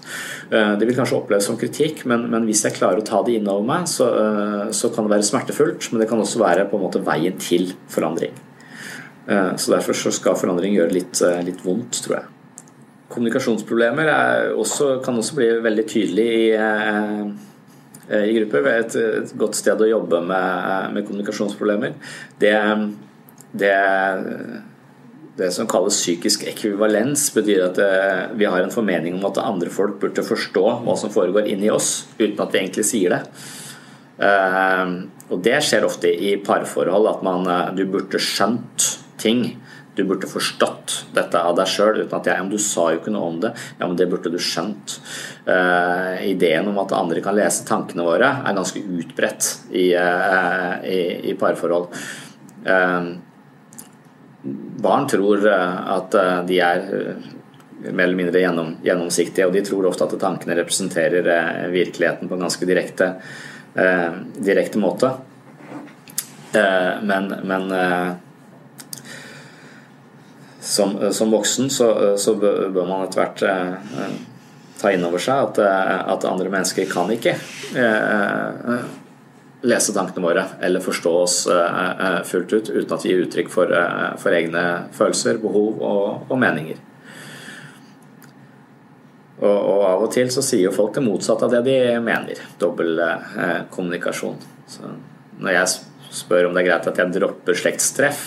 Eh, det vil kanskje oppleves som kritikk, men, men, hvis jeg klarer å ta det innover meg, så, eh, så, kan det være smertefullt, men det kan også være på en måte veien til forandring. Eh, så derfor så skal forandring gjøre litt, eh, litt vondt, tror jeg. Kommunikasjonsproblemer også, kan også bli veldig tydelig i Eh, i grupper. Et, et godt sted å jobbe med, med kommunikasjonsproblemer. Det, det, det, som kalles psykisk ekvivalens, betyr at vi har en formening om at andre folk burde forstå hva som foregår inni oss, uten at vi egentlig sier det. Og det skjer ofte i parforhold, at man, du burde skjønt ting du burde forstått dette av deg sjøl uten at ja, du sa jo ikke noe om det. Ja, men det burde du skjønt. Uh, ideen om at andre kan lese tankene våre, er ganske utbredt i, uh, i, i parforhold. Uh, barn tror at de er mer eller mindre gjennom, gjennomsiktige, og de tror ofte at tankene representerer virkeligheten på en ganske direkte, direkte måte. men, men som, eh, som voksen så, eh, så, bør man etter hvert eh, ta inn over seg at, at, andre mennesker kan ikke lese tankene våre eller forstå oss fullt ut uten at vi gir uttrykk for, for egne følelser, behov og, og meninger. Og, og, av og til så sier jo folk det motsatte av det de mener. Dobbel eh, kommunikasjon. Så når jeg spør om det er greit at jeg dropper slektstreff,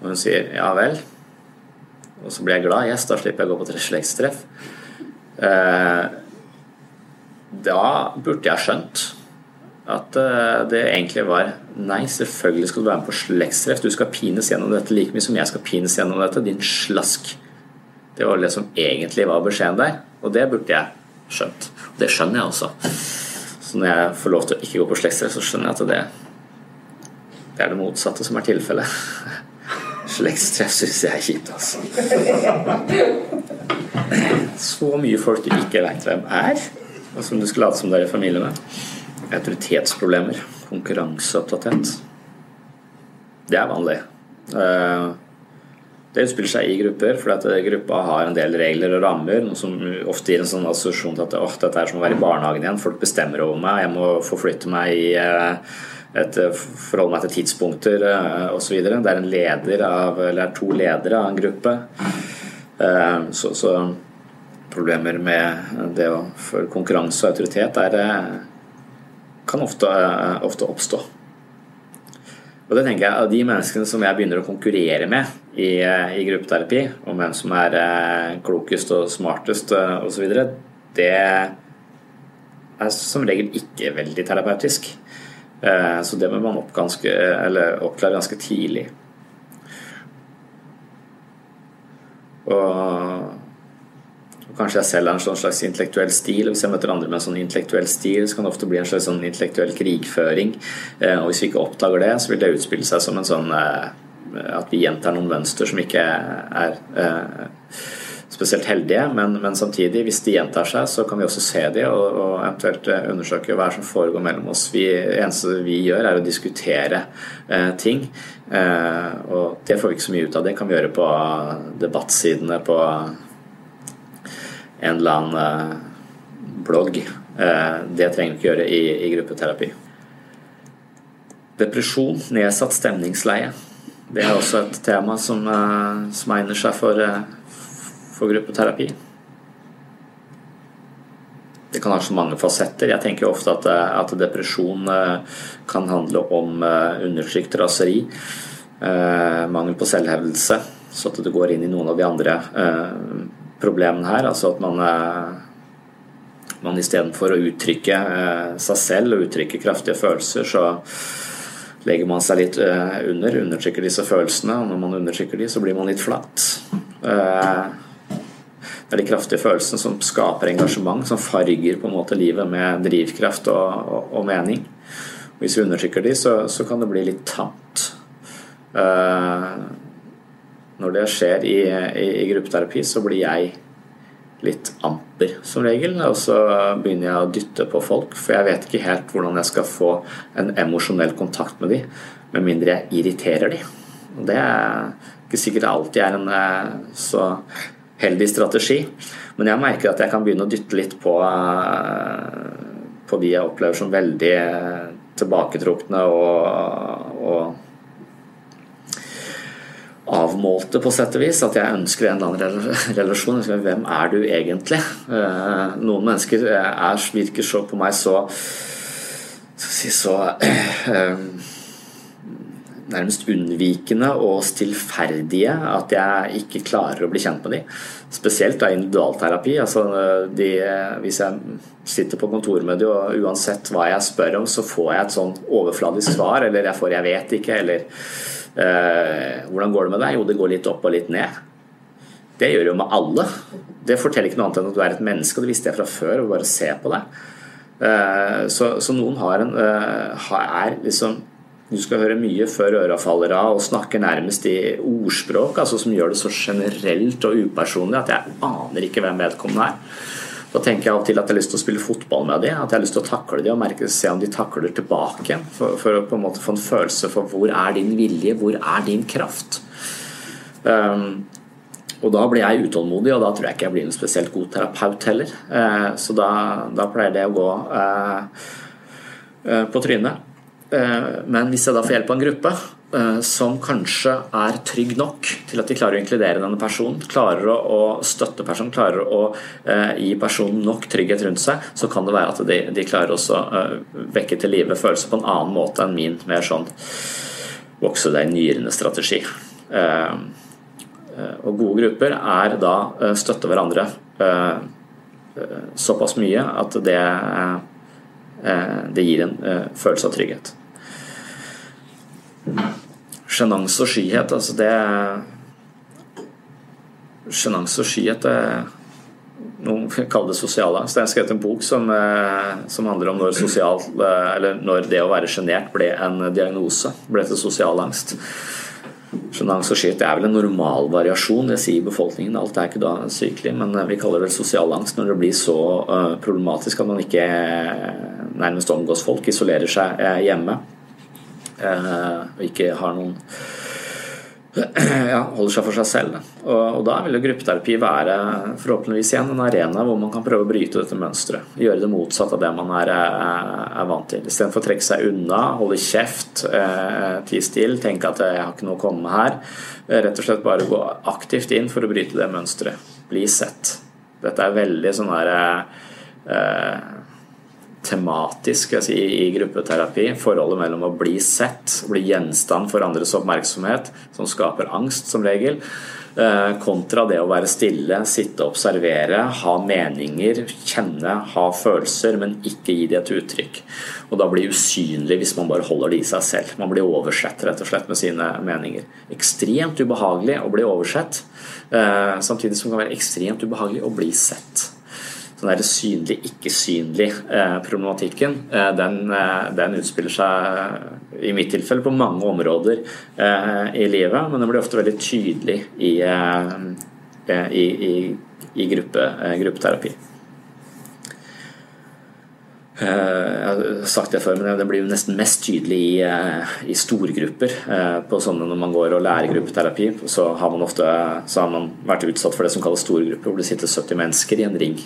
og hun sier ja vel. Og så blir jeg glad. Yes, da slipper jeg å gå på slektstreff. Eh, da burde jeg skjønt at eh, det egentlig var Nei, selvfølgelig skal du være med på slektstreff. Du skal pines gjennom dette like mye som jeg skal pines gjennom dette. Din slask. Det var det som egentlig var beskjeden der, og det burde jeg skjønt. Og det skjønner jeg også. Så når jeg får lov til å ikke gå på slektstreff, så skjønner jeg at det, det er det motsatte som er tilfellet. [LAUGHS] Slektstreff syns jeg er kjipt, altså. Så mye folk du ikke veit hvem er, og som du skal late som du er i familie med. Autoritetsproblemer. Konkurranseopptatthet. Det er vanlig. Eh, det utspiller seg i grupper, fordi at gruppa har en del regler og rammer, noe som ofte gir en sånn assosiasjon til at oh, dette er som å være i barnehagen igjen. Folk bestemmer over meg, jeg må forflytte meg i eh, et, eh, forholde meg til tidspunkter eh, osv. Det er en leder av, eller to ledere av en gruppe. Så, så problemer med det å for konkurranse og autoritet er, kan ofte, ofte, oppstå. Og det tenker jeg av De menneskene som jeg begynner å konkurrere med i, i gruppeterapi, om hvem som er klokest og smartest osv., det er som regel ikke veldig terapeutisk. Eh, så det må man opp ganske, oppklare ganske tidlig. Og, og kanskje jeg selv har en slags intellektuell stil. Hvis jeg møter andre med en sånn intellektuell stil, så kan det ofte bli en slags sånn intellektuell krigføring. Eh, og hvis vi ikke oppdager det, så vil det utspille seg som en sånn eh, at vi gjentar noen mønster som ikke er spesielt heldige, men, men, samtidig, hvis de gjentar seg, så kan vi også se de og, og eventuelt eh, undersøke hva som foregår mellom oss. Det eneste vi gjør, er å diskutere eh, ting. Eh, og det får vi ikke så mye ut av. Det kan vi gjøre på debattsidene på en eller annen eh, blogg. Eh, det trenger vi ikke gjøre i, i gruppeterapi. Depresjon, nedsatt stemningsleie. Det er også et tema som, eh, som egner seg for for gruppeterapi. Det kan ha så mange fasetter. Jeg tenker ofte at, at depresjon kan handle om undertrykt raseri, mangel på selvhevdelse, så at det går inn i noen av de andre problemene her. Altså at man, man istedenfor å uttrykke seg selv og uttrykke kraftige følelser, så legger man seg litt under, undertrykker disse følelsene. Og når man undertrykker de, så blir man litt flat. Det er de kraftige følelsene som skaper engasjement, som farger på en måte livet med drivkraft og, og, og mening. Hvis vi undertrykker de, så, så kan det bli litt tamt. Uh, når det skjer i, i, i, gruppeterapi, så blir jeg litt amper som regel. Og så begynner jeg å dytte på folk, for jeg vet ikke helt hvordan jeg skal få en emosjonell kontakt med dem, med mindre jeg irriterer dem. Og det er ikke sikkert alltid er en uh, så heldig strategi. Men jeg merker at jeg kan begynne å dytte litt på, uh, på de jeg opplever som veldig tilbaketrukne og, og avmålte på sett og vis. At jeg ønsker en eller annen [LAUGHS] relasjon. Hvem er du egentlig? Eh, noen mennesker er, virker så på meg så så [CLEARS THROAT] eh, nærmest unnvikende og stillferdige at jeg ikke klarer å bli kjent med dem. Spesielt da individualterapi. Altså de, hvis jeg sitter på kontoret med dem, og uansett hva jeg spør om, så får jeg et sånn overfladisk svar, eller jeg får 'jeg vet ikke', eller eh, 'hvordan går det med deg'? Jo, det går litt opp og litt ned. Det gjør jo med alle. Det forteller ikke noe annet enn at du er et menneske, og det visste jeg fra før, og bare se på deg. Eh, så, så, noen har en, eh, er liksom du skal høre mye før øra faller av, og snakker nærmest i ordspråk altså som gjør det så generelt og upersonlig at jeg aner ikke hvem vedkommende er. Da tenker jeg av og til at jeg har lyst til å spille fotball med dem, at jeg har lyst til å takle dem og merke, se om de takler tilbake. For, for, å på en måte få en følelse for hvor er din vilje, hvor er din kraft. Um, og da blir jeg utålmodig, og da tror jeg ikke jeg blir en spesielt god terapeut heller. Uh, så da, da, pleier det å gå uh, uh, på trynet. Eh, men hvis jeg da får hjelp av en gruppe som kanskje er trygg nok til at de klarer å inkludere denne personen, klarer å, støtte personen, klarer å eh, gi personen nok trygghet rundt seg, så kan det være at de, de klarer å vekke til live følelser på en annen måte enn min mer sånn vokse deg nyrene-strategi. Og gode grupper er da støtte hverandre såpass mye at det, det gir en følelse av trygghet. Sjenanse og skyhet, altså det Sjenanse og skyhet det noen kaller det sosialangst. Jeg har skrevet en bok som, eh, som handler om når, sosial, eh, når det å være sjenert ble en diagnose. Ble til sosialangst. Sjenanse og skyhet er vel en normal variasjon, det sier befolkningen. Alt er ikke da sykelig, men vi kaller det sosialangst når det blir så problematisk at man ikke nærmest omgås folk, isolerer seg eh, hjemme. Eh, og ikke har noen [CLEARS THROAT] ja, holder seg for seg selv. Og, og, da vil jo gruppeterapi være forhåpentligvis igjen en arena hvor man kan prøve å bryte dette mønsteret. Gjøre det motsatt av det man er, er, er vant til. Istedenfor å trekke seg unna, holde kjeft, eh, tie stille, tenke at jeg har ikke noe å komme med her. Eh, rett og slett bare gå aktivt inn for å bryte det mønsteret. Bli sett. Dette er veldig sånn derre eh, tematisk si, i gruppeterapi. Forholdet mellom å bli sett, bli gjenstand for andres oppmerksomhet, som skaper angst som regel, eh, kontra det å være stille, sitte og observere, ha meninger, kjenne, ha følelser, men ikke gi det et uttrykk. Og da bli usynlig hvis man bare holder det i seg selv. Man blir oversett rett og slett med sine meninger. Ekstremt ubehagelig å bli oversett, eh, samtidig som det kan være ekstremt ubehagelig å bli sett den der synlig, ikke-synlig eh, problematikken, eh, den, eh, den, utspiller seg i mitt tilfelle på mange områder i livet, men den blir ofte veldig tydelig i, i, i, i gruppe, gruppeterapi. Eh, jeg har sagt det før, men det blir jo nesten mest tydelig i, eh, i storgrupper. Eh, på sånne Når man går og lærer gruppeterapi, så har man ofte har man vært utsatt for det som kalles storgrupper, hvor det sitter 70 mennesker i en ring.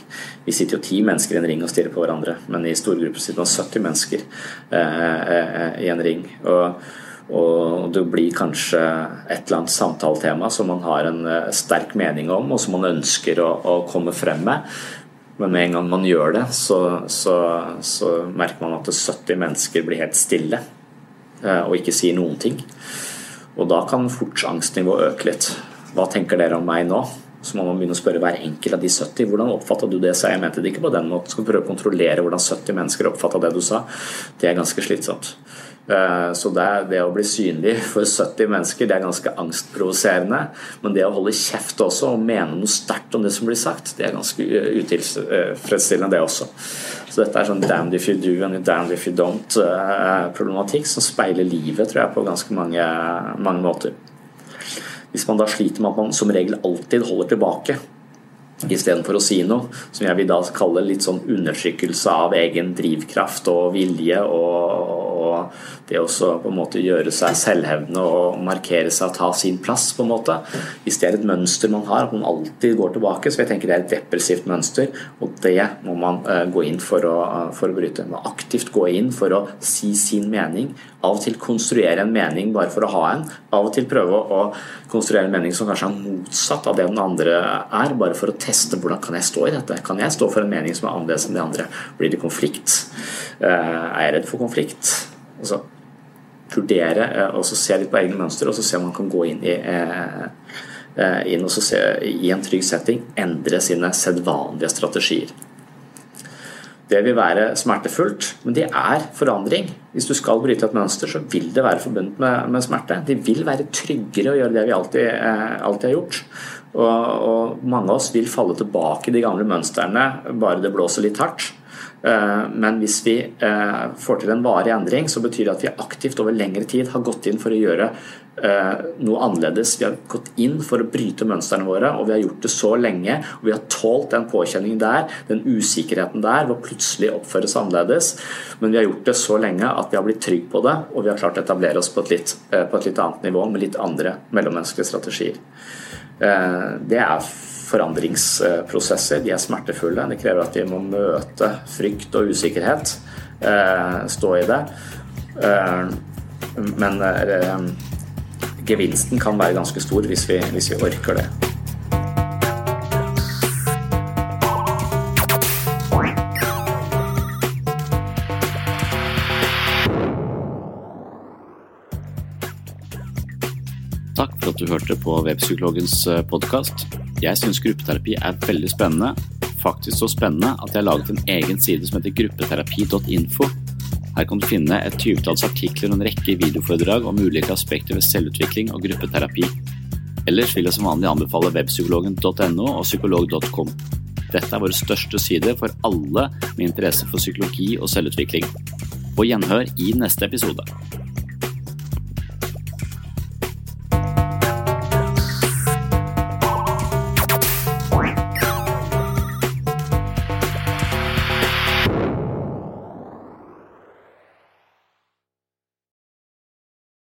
Vi sitter jo 10 mennesker i en ring og stirrer på hverandre, men i storgrupper sitter man 70 mennesker i en ring. Og, og det blir kanskje et eller annet samtaletema som man har en sterk mening om, og som man ønsker å, å komme frem med. Men med en gang man gjør det, så, så, så merker man at 70 mennesker blir helt stille eh, og ikke sier noen ting. Og da kan fort angstnivået øke litt. Hva tenker dere om meg nå? Så må man begynne å spørre hver enkelt av de 70. Hvordan oppfatta du det? sa jeg mente det ikke på den måten. Skal prøve å kontrollere hvordan 70 mennesker oppfatta det du sa. Det er ganske slitsomt. Eh, så det, det, å bli synlig for 70 mennesker det er ganske angstprovoserende. Men det å holde kjeft også og mene noe sterkt om det som blir sagt, det er ganske utilfredsstillende, det også. Så dette er sånn damned if you do and damned if you don't-problematikk som speiler livet, tror jeg, på ganske mange, mange måter. Hvis man da sliter med at man som regel alltid holder tilbake istedenfor å si noe, som jeg vil da kalle litt sånn undertrykkelse av egen drivkraft og vilje, og, og det å på en måte gjøre seg selvhevdende og markere seg og ta sin plass, på en måte. Hvis det er et mønster man har, at man alltid går tilbake, så jeg tenker det er et depressivt mønster, og det må man uh, gå inn for å, uh, for å bryte. Man må aktivt gå inn for å si sin mening, av og til konstruere en mening bare for å ha en, av og til prøve å konstruere en mening som kanskje er motsatt av det den andre er, bare for å teste hvordan kan jeg stå i dette. Kan jeg stå for en mening som er annerledes enn de andre? Blir det konflikt? Uh, er jeg redd for konflikt? Altså, vurdere og så se litt på egne mønstre, og så se om man kan gå inn i inn og se, i en trygg setting endre sine sedvanlige strategier. Det vil være smertefullt, men det er forandring. Hvis du skal bryte et mønster, så vil det være forbundet med, med smerte. Det vil være tryggere å gjøre det vi alltid, eh, alltid har gjort. Og, og, mange av oss vil falle tilbake i de gamle mønstrene bare det blåser litt hardt. Eh, men hvis vi eh, får til en varig endring, så betyr det at vi aktivt over lengre tid har gått inn for å gjøre Eh, noe annerledes. Vi har gått inn for å bryte mønstrene våre, og vi har gjort det så lenge. og Vi har tålt den påkjenningen der, den usikkerheten der, hvor plutselig oppføres annerledes. Men vi har gjort det så lenge at vi har blitt trygge på det, og vi har klart å etablere oss på et litt, på et litt annet nivå med litt andre mellommenneskelige strategier. Det er forandringsprosesser. De er smertefulle. Det krever at vi må møte frykt og usikkerhet. Stå i det. Men gevinsten kan være ganske stor hvis vi, hvis vi orker det. Hørte på Webpsykologens eh, podkast. Jeg syns gruppeterapi er veldig spennende. Faktisk så spennende at jeg har laget en egen side som heter gruppeterapi.info her kan du finne et tyvetalls artikler og en rekke videoforedrag om ulike aspekter ved selvutvikling og gruppeterapi. Ellers vil jeg som vanlig anbefale webpsykologen.no og psykolog.com. Dette er vår største side for alle med interesse for psykologi og selvutvikling. På gjenhør i neste episode.